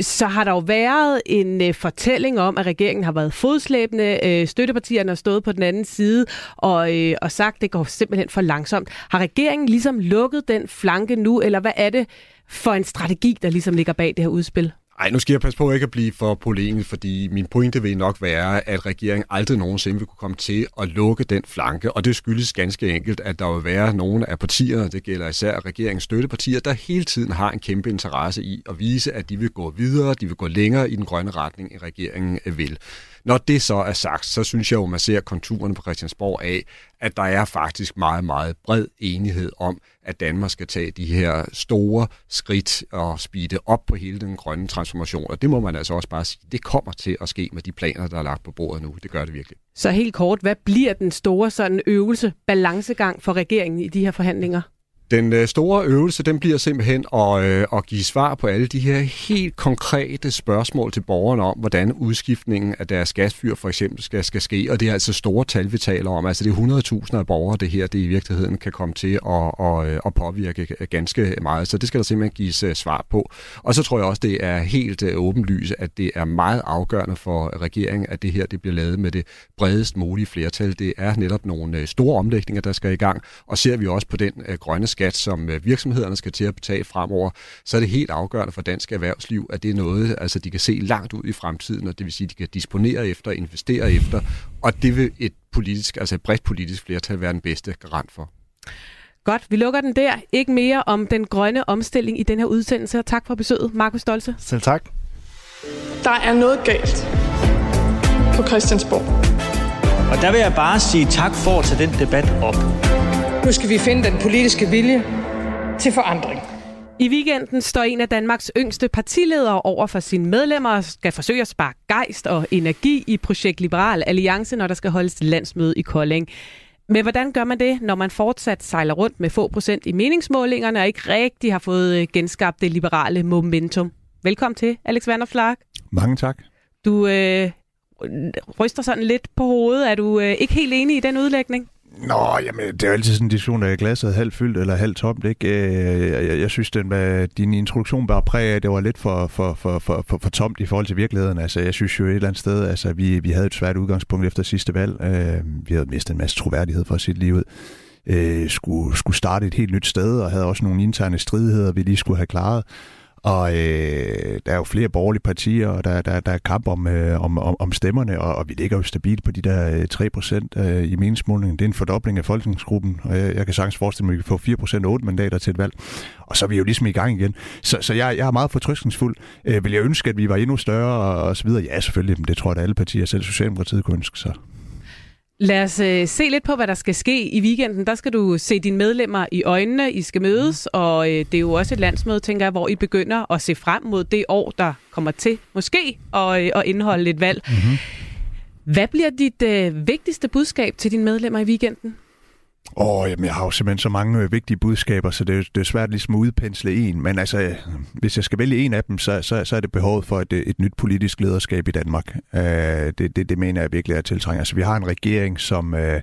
så har der jo været en øh, fortælling om, at regeringen har været fodslæbende. Øh, støttepartierne har stået på den anden side og, øh, og sagt, at det går simpelthen for langsomt. Har regeringen ligesom lukket den flanke nu, eller hvad er det for en strategi, der ligesom ligger bag det her udspil? Ej, nu skal jeg passe på ikke at blive for polemisk, fordi min pointe vil nok være, at regeringen aldrig nogensinde vil kunne komme til at lukke den flanke, og det skyldes ganske enkelt, at der vil være nogle af partierne, det gælder især regeringens støttepartier, der hele tiden har en kæmpe interesse i at vise, at de vil gå videre, de vil gå længere i den grønne retning, end regeringen vil. Når det så er sagt, så synes jeg jo, man ser konturerne på Christiansborg af, at der er faktisk meget, meget bred enighed om, at Danmark skal tage de her store skridt og speede op på hele den grønne transformation. Og det må man altså også bare sige, det kommer til at ske med de planer, der er lagt på bordet nu. Det gør det virkelig. Så helt kort, hvad bliver den store sådan øvelse, balancegang for regeringen i de her forhandlinger? Den øh, store øvelse, den bliver simpelthen at, øh, at give svar på alle de her helt konkrete spørgsmål til borgerne om, hvordan udskiftningen af deres gasfyr for eksempel skal, skal ske. Og det er altså store tal, vi taler om. Altså det er 100.000 af borgere, det her det i virkeligheden kan komme til at, at, øh, at påvirke ganske meget. Så det skal der simpelthen gives øh, svar på. Og så tror jeg også, det er helt åbenlyst, at det er meget afgørende for regeringen, at det her det bliver lavet med det bredest mulige flertal. Det er netop nogle store omlægninger, der skal i gang. Og ser vi også på den grønne skat, som øh, virksomhederne skal til at betale fremover, så er det helt afgørende for dansk erhvervsliv, at det er noget, altså de kan se langt ud i fremtiden, og det vil sige, at de kan disponere efter, investere efter, og det vil et politisk, altså et bredt politisk flertal være den bedste garant for. Godt, vi lukker den der. Ikke mere om den grønne omstilling i den her udsendelse. Tak for besøget, Markus Stolze. Selv tak. Der er noget galt på Christiansborg. Og der vil jeg bare sige tak for at tage den debat op. Nu skal vi finde den politiske vilje til forandring. I weekenden står en af Danmarks yngste partiledere over for sine medlemmer og skal forsøge at spare gejst og energi i Projekt Liberal Alliance, når der skal holdes landsmøde i Kolding. Men hvordan gør man det, når man fortsat sejler rundt med få procent i meningsmålingerne og ikke rigtig har fået øh, genskabt det liberale momentum? Velkommen til, Alex Vanderflag. Mange tak. Du øh, ryster sådan lidt på hovedet. Er du øh, ikke helt enig i den udlægning? Nå, jamen, det er jo altid sådan en diskussion, der er glasset halvt fyldt eller halvt tomt, ikke? Øh, jeg, jeg, jeg synes, den, din introduktion bare præg af, det var lidt for, for, for, for, for, for tomt i forhold til virkeligheden. Altså, jeg synes jo et eller andet sted, altså, vi, vi havde et svært udgangspunkt efter sidste valg. Øh, vi havde mistet en masse troværdighed for sit liv ud. Øh, skulle, skulle starte et helt nyt sted, og havde også nogle interne stridigheder, vi lige skulle have klaret. Og øh, der er jo flere borgerlige partier, og der, der, der er kamp om, øh, om, om, om stemmerne, og, og vi ligger jo stabilt på de der øh, 3 procent øh, i meningsmålingen. Det er en fordobling af folketingsgruppen, og jeg, jeg kan sagtens forestille mig, at vi kan få 4 procent og 8 mandater til et valg. Og så er vi jo ligesom i gang igen. Så, så jeg, jeg er meget fortrystningsfuld. Øh, vil jeg ønske, at vi var endnu større og, og så videre? Ja, selvfølgelig, men det tror jeg, at alle partier, selv Socialdemokratiet, kunne ønske sig. Lad os øh, se lidt på, hvad der skal ske i weekenden. Der skal du se dine medlemmer i øjnene. I skal mødes, mm. og øh, det er jo også et landsmøde, tænker jeg, hvor I begynder at se frem mod det år, der kommer til måske at, øh, at indeholde lidt valg. Mm-hmm. Hvad bliver dit øh, vigtigste budskab til dine medlemmer i weekenden? Åh, oh, jamen, jeg har jo simpelthen så mange øh, vigtige budskaber, så det er, det er svært ligesom at udpensle en. Men altså, øh, hvis jeg skal vælge en af dem, så, så, så er det behovet for et, øh, et nyt politisk lederskab i Danmark. Uh, det, det, det mener jeg virkelig er tiltrængt. Altså, vi har en regering, som... Uh,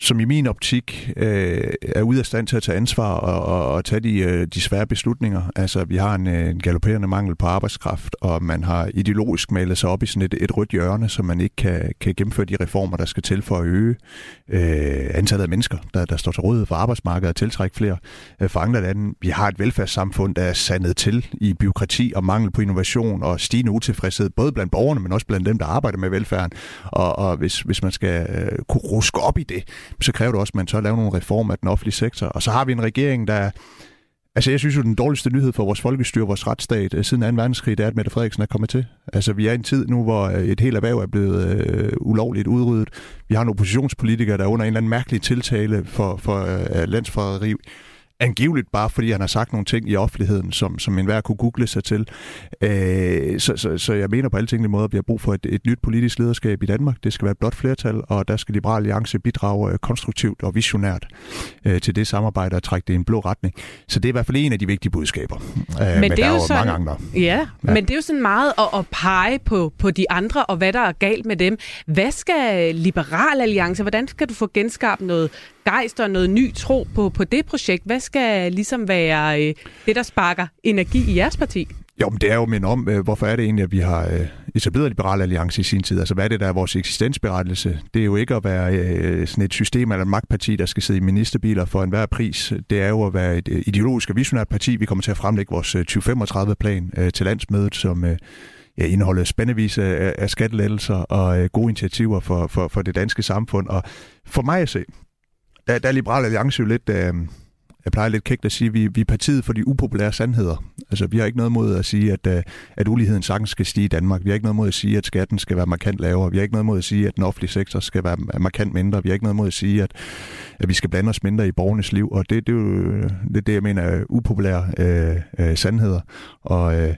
som i min optik øh, er ude af stand til at tage ansvar og, og, og tage de, øh, de svære beslutninger. Altså, vi har en, øh, en galopperende mangel på arbejdskraft, og man har ideologisk malet sig op i sådan et, et rødt hjørne, så man ikke kan, kan gennemføre de reformer, der skal til for at øge øh, antallet af mennesker, der, der står til rådighed for arbejdsmarkedet og tiltrække flere øh, fra andre lande. Vi har et velfærdssamfund, der er sandet til i byråkrati og mangel på innovation og stigende utilfredshed, både blandt borgerne, men også blandt dem, der arbejder med velfærden. Og, og hvis, hvis man skal øh, kunne ruske op i det, så kræver det også, at man så laver nogle reformer af den offentlige sektor. Og så har vi en regering, der Altså, jeg synes jo, den dårligste nyhed for vores folkestyre, vores retsstat, øh, siden 2. verdenskrig, det er, at Mette Frederiksen er kommet til. Altså, vi er i en tid nu, hvor øh, et helt erhverv er blevet øh, ulovligt udryddet. Vi har en oppositionspolitiker, der er under en eller anden mærkelig tiltale for, for øh, landsforræderi angiveligt bare fordi han har sagt nogle ting i offentligheden, som, som enhver kunne google sig til. Øh, så, så, så jeg mener på alle tænkelige måder, at vi har brug for et, et nyt politisk lederskab i Danmark. Det skal være et blot flertal, og der skal Liberale Alliance bidrage øh, konstruktivt og visionært øh, til det samarbejde og trække det i en blå retning. Så det er i hvert fald en af de vigtige budskaber. Øh, men, men det er jo sådan, mange andre. Ja, ja, men det er jo sådan meget at, at pege på, på de andre, og hvad der er galt med dem. Hvad skal Liberal Alliance, hvordan skal du få genskabt noget gejst og noget ny tro på, på det projekt? Hvad skal ligesom være øh, det, der sparker energi i jeres parti? Jo, men det er jo min om, øh, hvorfor er det egentlig, at vi har øh, etableret Liberale Alliance i sin tid? Altså, hvad er det, der er vores eksistensberettelse? Det er jo ikke at være øh, sådan et system eller en magtparti, der skal sidde i ministerbiler for enhver pris. Det er jo at være et øh, ideologisk og visionært parti. Vi kommer til at fremlægge vores øh, 2035-plan øh, til landsmødet, som... Øh, ja, indeholder spændevis af, af skattelettelser og øh, gode initiativer for, for, for det danske samfund. Og for mig at se, der, der er Liberal Alliance jo lidt... Øh, jeg plejer lidt kægt at sige, at vi, vi er partiet for de upopulære sandheder. Altså, vi har ikke noget mod at sige, at, øh, at uligheden sagtens skal stige i Danmark. Vi har ikke noget mod at sige, at skatten skal være markant lavere. Vi har ikke noget mod at sige, at den offentlige sektor skal være markant mindre. Vi har ikke noget mod at sige, at, at vi skal blande os mindre i borgernes liv. Og det, det er jo øh, det, det jeg mener er upopulære øh, øh, sandheder. Og, øh,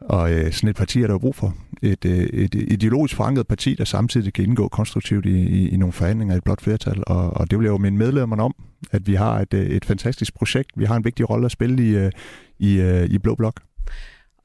og øh, sådan et parti er der jo brug for. Et, øh, et ideologisk forankret parti, der samtidig kan indgå konstruktivt i, i, i nogle forhandlinger i et blot flertal. Og, og det vil jeg jo minde medlemmerne om, at vi har et, øh, et fantastisk projekt. Vi har en vigtig rolle at spille i, øh, i, øh, i Blå Blok.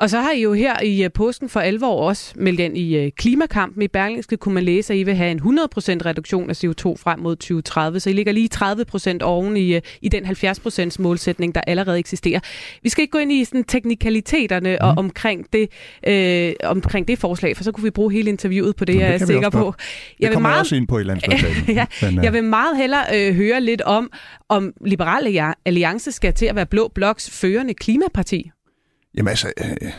Og så har I jo her i øh, posten for alvor også meldt ind i øh, klimakampen. I Berlingske kunne man læse, at I vil have en 100% reduktion af CO2 frem mod 2030. Så I ligger lige 30% oven i, øh, i den 70% målsætning, der allerede eksisterer. Vi skal ikke gå ind i sådan, teknikaliteterne mm. og mhm. omkring det, øh, omkring det forslag, for så kunne vi bruge hele interviewet på det, Jamen, jeg er sikker på. Jeg det kommer meget, jeg også ind på i landsmødet. ja, jeg vil meget hellere øh, høre lidt om, om Liberal Alliance skal til at være Blå Bloks førende klimaparti. Jamen altså, øh,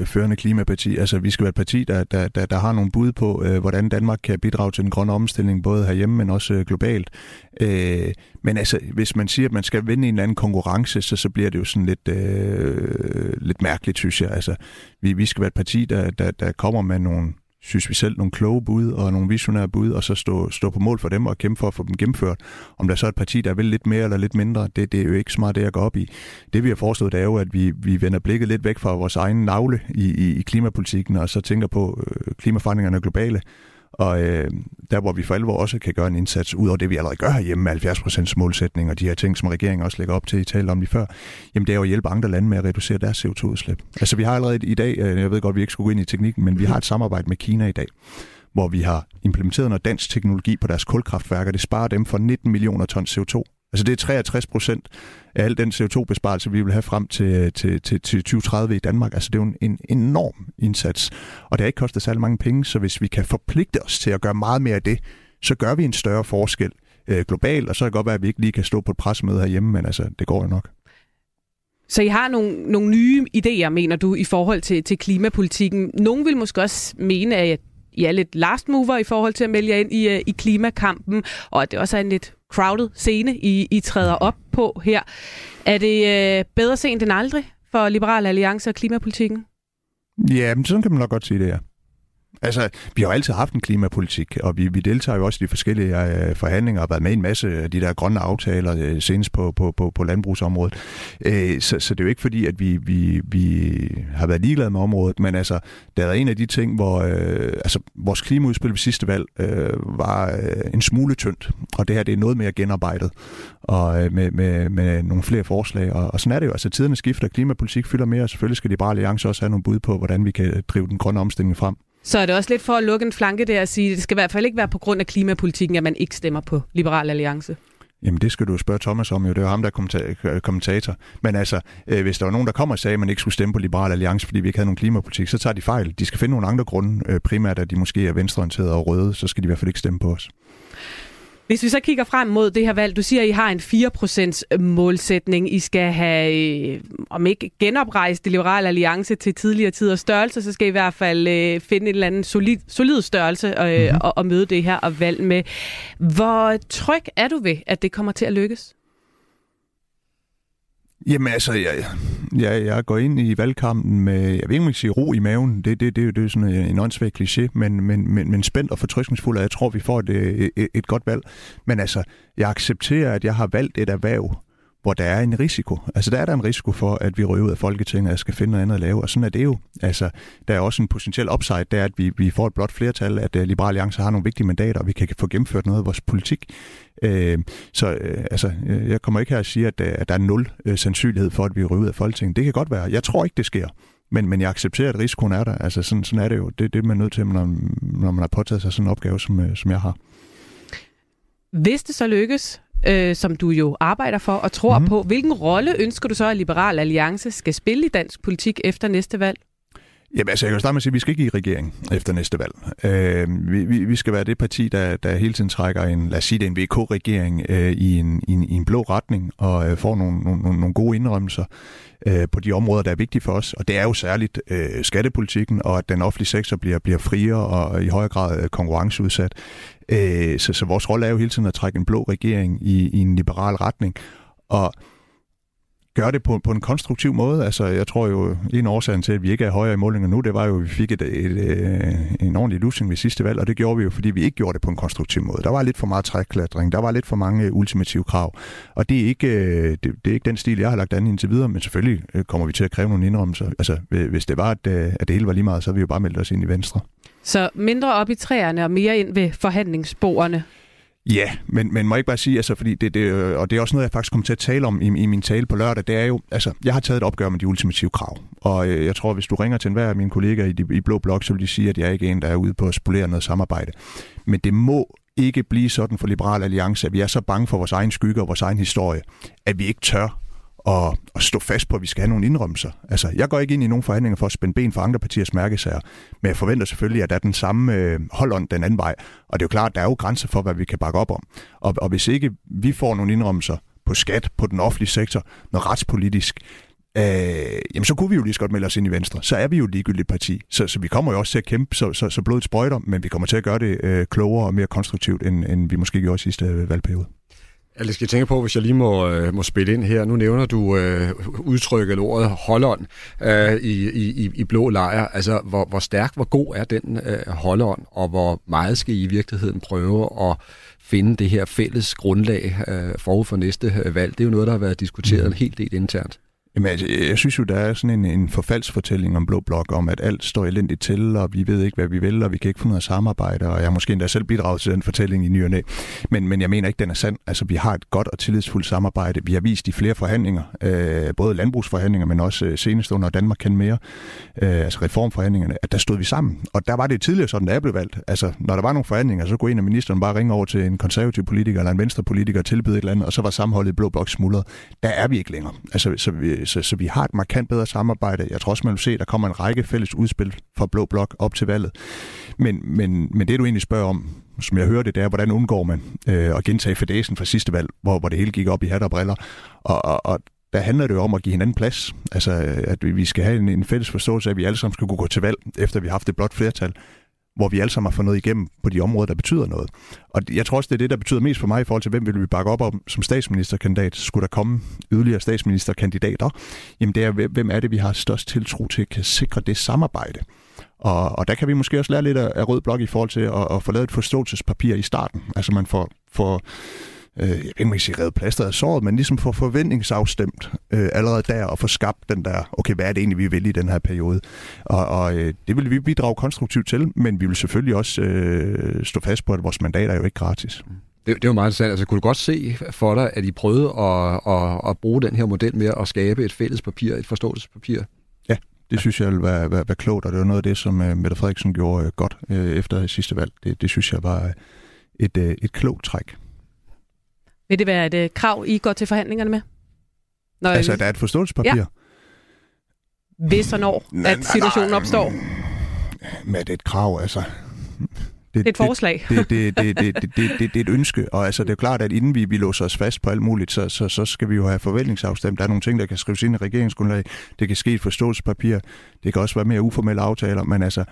øh, førende klimaparti, altså vi skal være et parti, der, der, der, der har nogle bud på, øh, hvordan Danmark kan bidrage til den grønne omstilling, både herhjemme, men også øh, globalt. Øh, men altså, hvis man siger, at man skal vinde en eller anden konkurrence, så, så bliver det jo sådan lidt, øh, lidt mærkeligt, synes jeg. Altså, vi, vi skal være et parti, der, der, der kommer med nogle synes vi selv, nogle kloge bud og nogle visionære bud, og så stå, stå på mål for dem og kæmpe for at få dem gennemført. Om der så er et parti, der vil lidt mere eller lidt mindre, det, det er jo ikke så meget det, jeg går op i. Det vi har foreslået, det er jo, at vi, vi vender blikket lidt væk fra vores egen navle i, i, i klimapolitikken, og så tænker på øh, klimaforandringerne globale, og øh, der, hvor vi for alvor også kan gøre en indsats, ud over det, vi allerede gør herhjemme med 70% målsætning og de her ting, som regeringen også lægger op til, I talte om lige før, jamen det er jo at hjælpe andre lande med at reducere deres CO2-udslip. Altså vi har allerede i dag, øh, jeg ved godt, vi ikke skulle gå ind i teknikken, men vi har et samarbejde med Kina i dag, hvor vi har implementeret noget dansk teknologi på deres kulkraftværker. Det sparer dem for 19 millioner ton CO2 Altså det er 63 procent af al den CO2-besparelse, vi vil have frem til, til, til, til 2030 i Danmark. Altså det er jo en, en enorm indsats, og det har ikke kostet særlig mange penge, så hvis vi kan forpligte os til at gøre meget mere af det, så gør vi en større forskel øh, globalt, og så kan det godt være, at vi ikke lige kan stå på et pressemøde herhjemme, men altså, det går jo nok. Så I har nogle, nogle nye idéer, mener du, i forhold til, til klimapolitikken. Nogle vil måske også mene, at I er lidt last mover i forhold til at melde jer ind i, øh, i klimakampen, og at det også er en lidt crowded scene, I, I træder op på her. Er det øh, bedre sent end aldrig for Liberal Alliance og klimapolitikken? Ja, men sådan kan man nok godt sige det, ja. Altså, vi har jo altid haft en klimapolitik, og vi, vi deltager jo også i de forskellige øh, forhandlinger og været med i en masse af de der grønne aftaler, øh, senest på, på, på, på landbrugsområdet. Øh, så, så det er jo ikke fordi, at vi, vi, vi har været ligeglade med området, men altså, der er en af de ting, hvor øh, altså, vores klimaudspil ved sidste valg øh, var øh, en smule tyndt, og det her det er noget mere genarbejdet, og øh, med, med, med nogle flere forslag, og, og sådan er det jo. Altså, tiderne skifter, klimapolitik fylder mere, og selvfølgelig skal Liberale Alliance også have nogle bud på, hvordan vi kan drive den grønne omstilling frem. Så er det også lidt for at lukke en flanke der og sige, at det skal i hvert fald ikke være på grund af klimapolitikken, at man ikke stemmer på Liberal Alliance. Jamen det skal du spørge Thomas om jo, det er jo ham, der er øh, kommentator. Men altså, øh, hvis der var nogen, der kommer og sagde, at man ikke skulle stemme på Liberal Alliance, fordi vi ikke havde nogen klimapolitik, så tager de fejl. De skal finde nogle andre grunde, øh, primært at de måske er venstreorienterede og røde, så skal de i hvert fald ikke stemme på os. Hvis vi så kigger frem mod det her valg, du siger, at I har en 4% målsætning. I skal have, øh, om ikke genoprejst det liberale alliance til tidligere tiders størrelse, så skal I i hvert fald øh, finde en eller anden solid, solid størrelse øh, mm-hmm. og, og møde det her og valg med. Hvor tryg er du ved, at det kommer til at lykkes? Jamen altså, jeg, jeg, jeg går ind i valgkampen med, jeg vil ikke sige ro i maven, det, det, det, det er sådan en åndssvag kliché, men, men, men, men spændt og fortrykningsfuld, og jeg tror, vi får et, et, et godt valg. Men altså, jeg accepterer, at jeg har valgt et erhverv, hvor der er en risiko. Altså der er der en risiko for, at vi røver ud af Folketinget og skal finde noget andet at lave, og sådan er det jo. Altså der er også en potentiel upside, der er, at vi, vi får et blot flertal, at øh, uh, Liberale Alliance har nogle vigtige mandater, og vi kan få gennemført noget af vores politik. Uh, så uh, altså, uh, jeg kommer ikke her og sige, at, uh, at der er nul uh, sandsynlighed for, at vi røver ud af Folketinget. Det kan godt være. Jeg tror ikke, det sker. Men, men jeg accepterer, at risikoen er der. Altså sådan, sådan er det jo. Det, det er man nødt til, når, når man har påtaget sig sådan en opgave, som, som jeg har. Hvis det så lykkes, øh, som du jo arbejder for og tror mm. på. Hvilken rolle ønsker du så, at Liberal Alliance skal spille i dansk politik efter næste valg? Jamen altså, jeg kan starte med at sige, at vi skal ikke i regering efter næste valg. Øh, vi, vi, vi skal være det parti, der, der hele tiden trækker en, lad os sige det, en VK-regering øh, i, en, i, en, i en blå retning og øh, får nogle, nogle, nogle gode indrømmelser øh, på de områder, der er vigtige for os. Og det er jo særligt øh, skattepolitikken, og at den offentlige sektor bliver, bliver friere og i højere grad øh, konkurrenceudsat. Øh, så, så vores rolle er jo hele tiden at trække en blå regering i, i en liberal retning. Og gøre det på, på en konstruktiv måde. Altså, jeg tror jo, en årsag til, at vi ikke er højere i målinger nu, det var jo, at vi fik et, et, et, en ordentlig losing ved sidste valg, og det gjorde vi jo, fordi vi ikke gjorde det på en konstruktiv måde. Der var lidt for meget trækklatring, der var lidt for mange øh, ultimative krav, og det er ikke, øh, det, det er ikke den stil, jeg har lagt an indtil videre, men selvfølgelig kommer vi til at kræve nogle indrømmelser. Altså, hvis det var, at, at det hele var lige meget, så vi jo bare meldt os ind i Venstre. Så mindre op i træerne og mere ind ved forhandlingsbordene? Ja, men, men må jeg ikke bare sige, altså, fordi det, det, øh, og det er også noget, jeg faktisk kommer til at tale om i, i min tale på lørdag, det er jo, altså, jeg har taget et opgør med de ultimative krav, og øh, jeg tror, hvis du ringer til enhver af mine kollegaer i, de, i Blå Blok, så vil de sige, at jeg er ikke en, der er ude på at spolere noget samarbejde. Men det må ikke blive sådan for Liberal Alliance, at vi er så bange for vores egen skygge og vores egen historie, at vi ikke tør at, at stå fast på, at vi skal have nogle indrømmelser. Altså, jeg går ikke ind i nogen forhandlinger for at spænde ben for andre partiers mærkesager, men jeg forventer selvfølgelig, at der er den samme øh, holdånd den anden vej. Og det er jo klart, at der er jo grænser for, hvad vi kan bakke op om. Og, og hvis ikke vi får nogle indrømmelser på skat, på den offentlige sektor, noget retspolitisk, øh, jamen så kunne vi jo lige så godt melde os ind i Venstre. Så er vi jo et ligegyldigt parti. Så, så vi kommer jo også til at kæmpe, så, så, så blodet sprøjter, men vi kommer til at gøre det øh, klogere og mere konstruktivt, end, end vi måske gjorde sidste øh, valgperiode. Jeg skal tænke på, hvis jeg lige må, øh, må spille ind her. Nu nævner du øh, udtrykket eller ordet holdånd øh, i, i, i blå lejr. Altså, hvor, hvor stærk, hvor god er den øh, holdånd, og hvor meget skal I i virkeligheden prøve at finde det her fælles grundlag øh, forud for næste øh, valg? Det er jo noget, der har været diskuteret mm. en hel del internt. Jamen, altså, jeg synes jo, der er sådan en, en forfaldsfortælling om Blå Blok, om at alt står elendigt til, og vi ved ikke, hvad vi vil, og vi kan ikke få noget samarbejde, og jeg har måske endda selv bidraget til den fortælling i ny og næ. Men, men jeg mener ikke, den er sand. Altså, vi har et godt og tillidsfuldt samarbejde. Vi har vist i flere forhandlinger, øh, både landbrugsforhandlinger, men også øh, senest under Danmark kan mere, øh, altså reformforhandlingerne, at der stod vi sammen. Og der var det tidligere sådan, da jeg blev valgt. Altså, når der var nogle forhandlinger, så kunne en af ministeren bare ringe over til en konservativ politiker eller en venstre politiker og tilbyde et eller andet, og så var sammenholdet i Blå Blok smuldret. Der er vi ikke længere. Altså, så vi, Øh, så, så vi har et markant bedre samarbejde. Jeg tror også, man vil se, at der kommer en række fælles udspil fra Blå Blok op til valget. Men, men, men det, du egentlig spørger om, som jeg hørte, det er, hvordan undgår man øh, at gentage fedesen fra sidste valg, hvor, hvor det hele gik op i hat og briller. Og, og, og der handler det jo om at give hinanden plads. Altså, at vi skal have en, en fælles forståelse af, at vi alle sammen skal kunne gå til valg, efter vi har haft et blot flertal hvor vi alle sammen har fået noget igennem på de områder, der betyder noget. Og jeg tror også, det er det, der betyder mest for mig i forhold til, hvem vil vi bakke op om som statsministerkandidat. Skulle der komme yderligere statsministerkandidater? Jamen det er, hvem er det, vi har størst tiltro til, kan sikre det samarbejde. Og, og der kan vi måske også lære lidt af, af Rød Blok i forhold til at, at få lavet et forståelsespapir i starten. Altså man får, får øh, jeg ved ikke, sige revet plaster af såret, men ligesom få forventningsafstemt øh, allerede der og få skabt den der, okay, hvad er det egentlig, vi vil i den her periode? Og, og øh, det vil vi bidrage konstruktivt til, men vi vil selvfølgelig også øh, stå fast på, at vores mandat er jo ikke gratis. Det, det var meget interessant. Altså, kunne du godt se for dig, at I prøvede at, at, at bruge den her model med at skabe et fælles papir, et forståelsespapir? Ja, det synes jeg være, være, være klogt, og det var noget af det, som uh, Mette Frederiksen gjorde uh, godt uh, efter sidste valg. Det, det synes jeg var et, uh, et klogt træk. Vil det være et uh, krav, I går til forhandlingerne med? Når altså, der er et forståelsespapir? Ja. Hvis og når, nej, at situationen nej, opstår? Med det et krav, altså... Det, det er et forslag. Det, det, det, det, det, det, det, det er et ønske, og altså, det er jo klart, at inden vi, vi låser os fast på alt muligt, så, så, så skal vi jo have forventningsafstemt. Der er nogle ting, der kan skrives ind i regeringsgrundlag. Det kan ske et forståelsespapir. Det kan også være mere uformelle aftaler, men altså,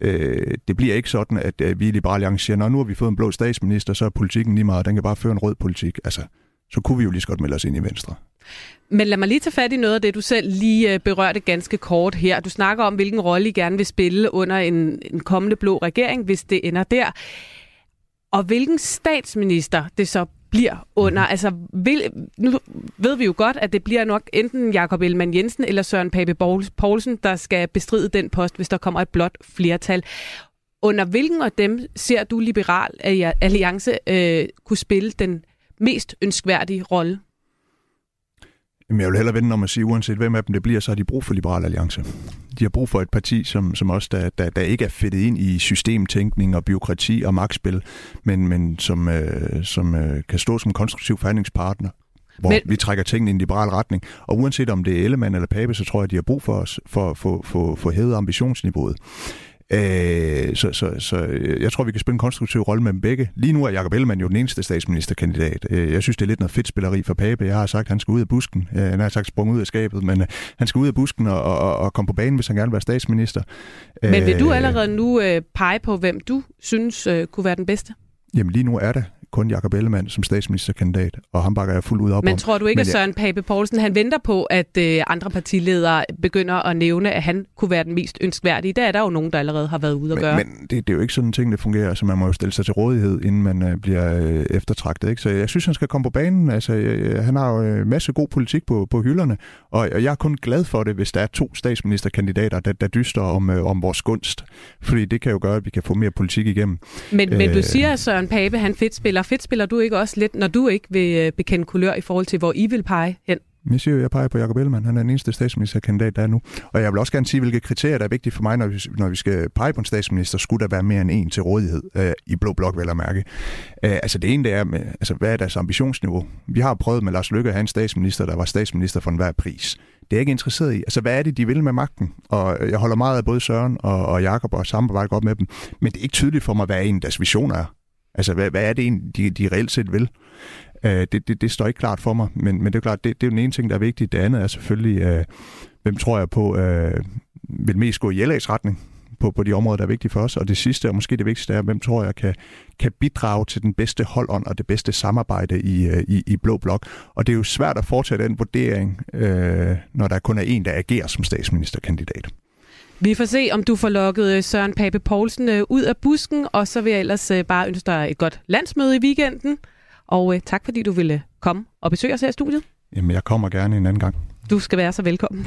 øh, det bliver ikke sådan, at øh, vi i Liberale Alliance siger, nu har vi fået en blå statsminister, så er politikken lige meget, den kan bare føre en rød politik. Altså, så kunne vi jo lige så godt melde os ind i Venstre. Men lad mig lige tage fat i noget af det, du selv lige øh, berørte ganske kort her. Du snakker om, hvilken rolle I gerne vil spille under en, en kommende blå regering, hvis det ender der. Og hvilken statsminister det så bliver under. Mhm. Altså, vil, nu ved vi jo godt, at det bliver nok enten Jakob Ellemann Jensen eller Søren Pape Poulsen, der skal bestride den post, hvis der kommer et blot flertal. Under hvilken af dem ser du Liberal Alliance øh, kunne spille den mest ønskværdige rolle? Jamen, jeg vil hellere vende om at sige, uanset hvem af dem det bliver, så har de brug for Liberal Alliance. De har brug for et parti, som, som også der, der, der ikke er fedtet ind i systemtænkning og byråkrati og magtspil, men, men som, øh, som øh, kan stå som konstruktiv forhandlingspartner, hvor men... vi trækker tingene i en liberal retning. Og uanset om det er Ellemann eller Pape, så tror jeg, de har brug for os for at få hævet ambitionsniveauet. Øh, så, så, så øh, jeg tror, vi kan spille en konstruktiv rolle med dem begge. Lige nu er Jacob Ellemann jo den eneste statsministerkandidat. Øh, jeg synes, det er lidt noget fedt spilleri for Pape. Jeg har sagt, at han skal ud af busken. Øh, han har sagt, sprunget ud af skabet, men øh, han skal ud af busken og, og, og komme på banen, hvis han gerne vil være statsminister. Men vil du allerede nu øh, pege på, hvem du synes øh, kunne være den bedste? Jamen lige nu er der kun Jakob Ellemann som statsministerkandidat, og ham bakker jeg fuldt ud op Men om. tror du ikke, at jeg- Søren Pape Poulsen han venter på, at øh, andre partiledere begynder at nævne, at han kunne være den mest ønskværdige? Der er der jo nogen, der allerede har været ude at gøre. Men, men det, det er jo ikke sådan en ting, det fungerer. Altså, man må jo stille sig til rådighed, inden man øh, bliver øh, eftertragtet. Ikke? Så jeg synes, han skal komme på banen. Altså, øh, han har jo øh, masse god politik på, på hylderne, og, og jeg er kun glad for det, hvis der er to statsministerkandidater, der, der dyster om, øh, om vores gunst. Fordi det kan jo gøre, at vi kan få mere politik igennem. Men, men du Øh, siger, at Søren Pape han fedt spiller. Fedt spiller du ikke også lidt, når du ikke vil øh, bekende kulør i forhold til, hvor I vil pege hen? Jeg siger jo, jeg peger på Jacob Ellemann. Han er den eneste statsministerkandidat, der er nu. Og jeg vil også gerne sige, hvilke kriterier, der er vigtige for mig, når vi, når vi skal pege på en statsminister, skulle der være mere end en til rådighed øh, i Blå Blok, vel at mærke. Øh, altså det ene, det er, med, altså, hvad er deres ambitionsniveau? Vi har prøvet med Lars Løkke at have en statsminister, der var statsminister for enhver pris. Det er jeg ikke interesseret i. Altså, hvad er det, de vil med magten? Og øh, jeg holder meget af både Søren og, og Jakob og samarbejder godt med dem. Men det er ikke tydeligt for mig, hvad en deres visioner er. Altså, hvad, hvad er det egentlig, de, de reelt set vil? Øh, det, det, det står ikke klart for mig, men, men det er klart, det, det er jo den ene ting, der er vigtigt. Det andet er selvfølgelig, øh, hvem tror jeg på øh, vil mest gå i LA's retning på, på de områder, der er vigtige for os. Og det sidste, og måske det vigtigste, er, hvem tror jeg kan, kan bidrage til den bedste holdånd og det bedste samarbejde i, øh, i, i Blå Blok. Og det er jo svært at foretage den vurdering, øh, når der kun er en, der agerer som statsministerkandidat. Vi får se, om du får lukket øh, Søren Pape Poulsen øh, ud af busken, og så vil jeg ellers øh, bare ønske dig et godt landsmøde i weekenden. Og tak, fordi du ville komme og besøge os her i studiet. Jamen, jeg kommer gerne en anden gang. Du skal være så velkommen.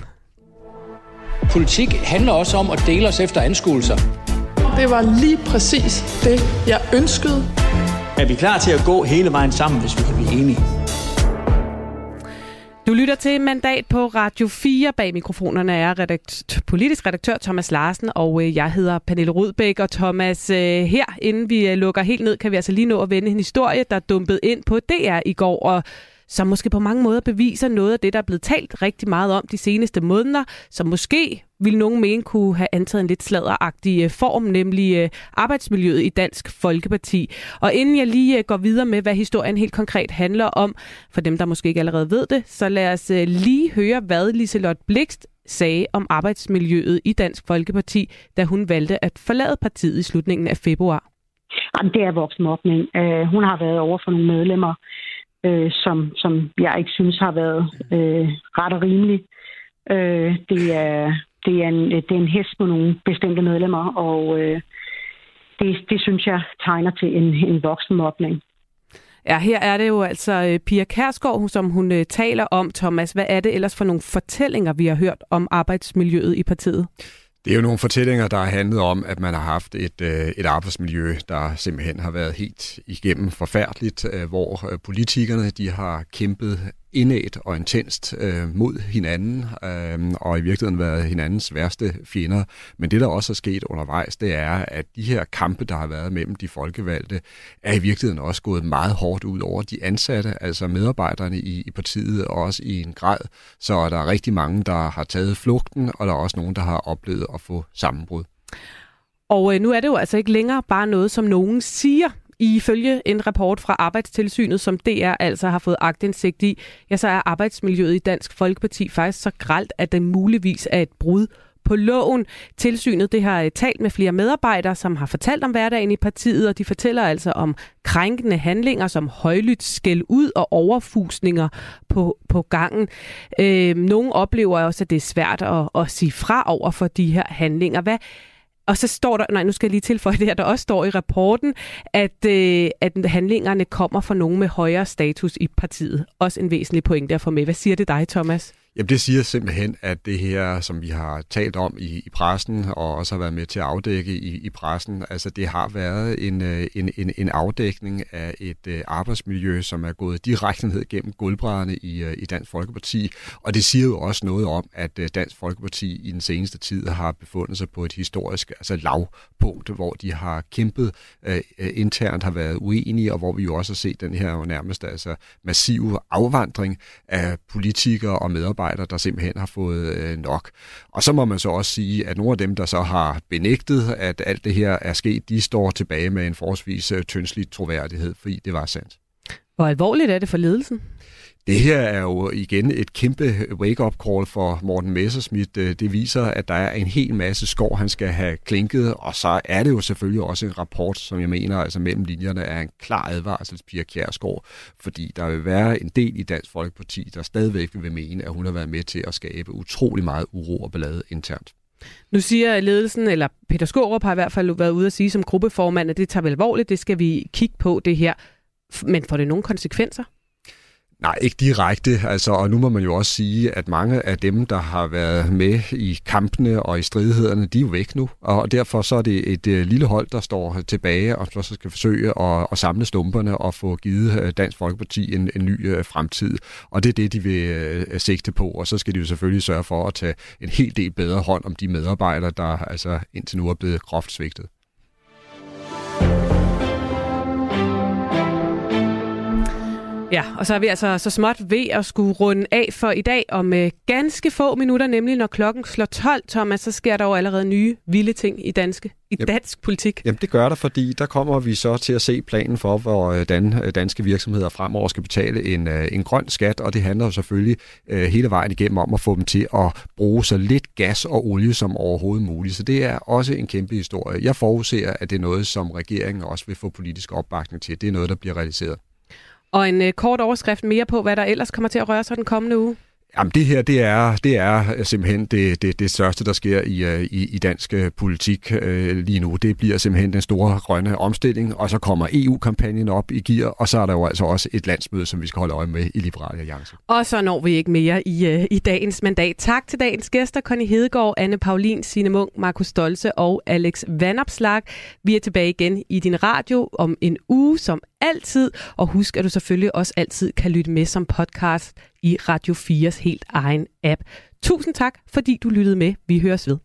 Politik handler også om at dele os efter anskuelser. Det var lige præcis det, jeg ønskede. Er vi klar til at gå hele vejen sammen, hvis vi kan blive enige? Du lytter til Mandat på Radio 4. Bag mikrofonerne er redakt- politisk redaktør Thomas Larsen, og øh, jeg hedder Pernille Rudbæk. Og Thomas, øh, her inden vi øh, lukker helt ned, kan vi altså lige nå at vende en historie, der dumpede ind på DR i går, og som måske på mange måder beviser noget af det, der er blevet talt rigtig meget om de seneste måneder, som måske vil nogen mene kunne have antaget en lidt sladderagtig øh, form, nemlig øh, arbejdsmiljøet i Dansk Folkeparti. Og inden jeg lige øh, går videre med, hvad historien helt konkret handler om, for dem, der måske ikke allerede ved det, så lad os lige høre, hvad Liselot Blikst sagde om arbejdsmiljøet i Dansk Folkeparti, da hun valgte at forlade partiet i slutningen af februar. Jamen, det er voksenmobning. Uh, hun har været over for nogle medlemmer, øh, som, som jeg ikke synes har været øh, ret og rimelig. Øh, det, er, det, er en, det er en hest på nogle bestemte medlemmer, og øh, det, det synes jeg tegner til en, en voksenmobning. Ja, her er det jo altså øh, Pia Kærsgaard, som hun øh, taler om. Thomas, hvad er det ellers for nogle fortællinger, vi har hørt om arbejdsmiljøet i partiet? Det er jo nogle fortællinger, der har handlet om, at man har haft et, øh, et arbejdsmiljø, der simpelthen har været helt igennem forfærdeligt, øh, hvor øh, politikerne de har kæmpet indædt og intenst øh, mod hinanden, øh, og i virkeligheden været hinandens værste fjender. Men det, der også er sket undervejs, det er, at de her kampe, der har været mellem de folkevalgte, er i virkeligheden også gået meget hårdt ud over de ansatte, altså medarbejderne i, i partiet, og også i en grad. Så der er rigtig mange, der har taget flugten, og der er også nogen, der har oplevet at få sammenbrud. Og øh, nu er det jo altså ikke længere bare noget, som nogen siger. Ifølge en rapport fra Arbejdstilsynet, som DR altså har fået agtindsigt i, ja, så er arbejdsmiljøet i Dansk Folkeparti faktisk så gralt, at det muligvis er et brud på loven. Tilsynet det har eh, talt med flere medarbejdere, som har fortalt om hverdagen i partiet, og de fortæller altså om krænkende handlinger som højlydt skæld ud og overfusninger på, på gangen. Øh, nogle oplever også, at det er svært at, at sige fra over for de her handlinger. Hvad, og så står der, nej, nu skal jeg lige tilføje det her, der også står i rapporten, at, øh, at handlingerne kommer fra nogen med højere status i partiet. Også en væsentlig pointe at få med. Hvad siger det dig, Thomas? Jamen det siger simpelthen, at det her, som vi har talt om i, i pressen, og også har været med til at afdække i, i pressen, altså det har været en, øh, en, en, en afdækning af et øh, arbejdsmiljø, som er gået direkte ned gennem gulvbrædderne i, øh, i Dansk Folkeparti. Og det siger jo også noget om, at Dansk Folkeparti i den seneste tid har befundet sig på et historisk altså lavpunkt, hvor de har kæmpet uh, internt, har været uenige, og hvor vi jo også har set den her nærmest altså massive afvandring af politikere og medarbejdere medarbejdere, der simpelthen har fået øh, nok. Og så må man så også sige, at nogle af dem, der så har benægtet, at alt det her er sket, de står tilbage med en forholdsvis øh, tyndslig troværdighed, fordi det var sandt. Hvor alvorligt er det for ledelsen? Det her er jo igen et kæmpe wake-up call for Morten Messerschmidt. Øh, det viser, at der er en hel masse skov, han skal have klinket, og så er det jo selvfølgelig også en rapport, som jeg mener, altså mellem linjerne er en klar advarsel til Pia Kjærsgaard, fordi der vil være en del i Dansk Folkeparti, der stadigvæk vil mene, at hun har været med til at skabe utrolig meget uro og ballade internt. Nu siger ledelsen, eller Peter Skorup har i hvert fald været ude at sige som gruppeformand, at det tager vel alvorligt, det skal vi kigge på det her. Men får det nogle konsekvenser? Nej, ikke direkte. Altså, og nu må man jo også sige, at mange af dem, der har været med i kampene og i stridighederne, de er jo væk nu. Og derfor så er det et øh, lille hold, der står tilbage og så skal forsøge at, at samle stumperne og få givet øh, Dansk Folkeparti en, en ny øh, fremtid. Og det er det, de vil sigte på. Og så skal de jo selvfølgelig sørge for at tage en hel del bedre hånd om de medarbejdere, der altså indtil nu er blevet groft svigtet. Ja, og så er vi altså så småt ved at skulle runde af for i dag om øh, ganske få minutter, nemlig når klokken slår 12, Thomas, så sker der jo allerede nye vilde ting i danske i Jamen, dansk politik. Jamen det gør der, fordi der kommer vi så til at se planen for, hvor dan, danske virksomheder fremover skal betale en, en grøn skat, og det handler jo selvfølgelig uh, hele vejen igennem om at få dem til at bruge så lidt gas og olie som overhovedet muligt. Så det er også en kæmpe historie. Jeg forudser, at det er noget, som regeringen også vil få politisk opbakning til. Det er noget, der bliver realiseret. Og en øh, kort overskrift mere på, hvad der ellers kommer til at røre sig den kommende uge. Jamen det her, det er, det er simpelthen det, det, det største, der sker i, øh, i, i dansk øh, politik øh, lige nu. Det bliver simpelthen den store grønne omstilling, og så kommer EU-kampagnen op i gear, og så er der jo altså også et landsmøde, som vi skal holde øje med i Liberale Alliance. Og så når vi ikke mere i, i dagens mandat. Tak til dagens gæster, Conny Hedegaard, Anne Paulin, Signe Munk, Markus Stolze og Alex Vandopslag. Vi er tilbage igen i din radio om en uge som altid, og husk, at du selvfølgelig også altid kan lytte med som podcast i Radio 4's helt egen app. Tusind tak, fordi du lyttede med. Vi høres ved.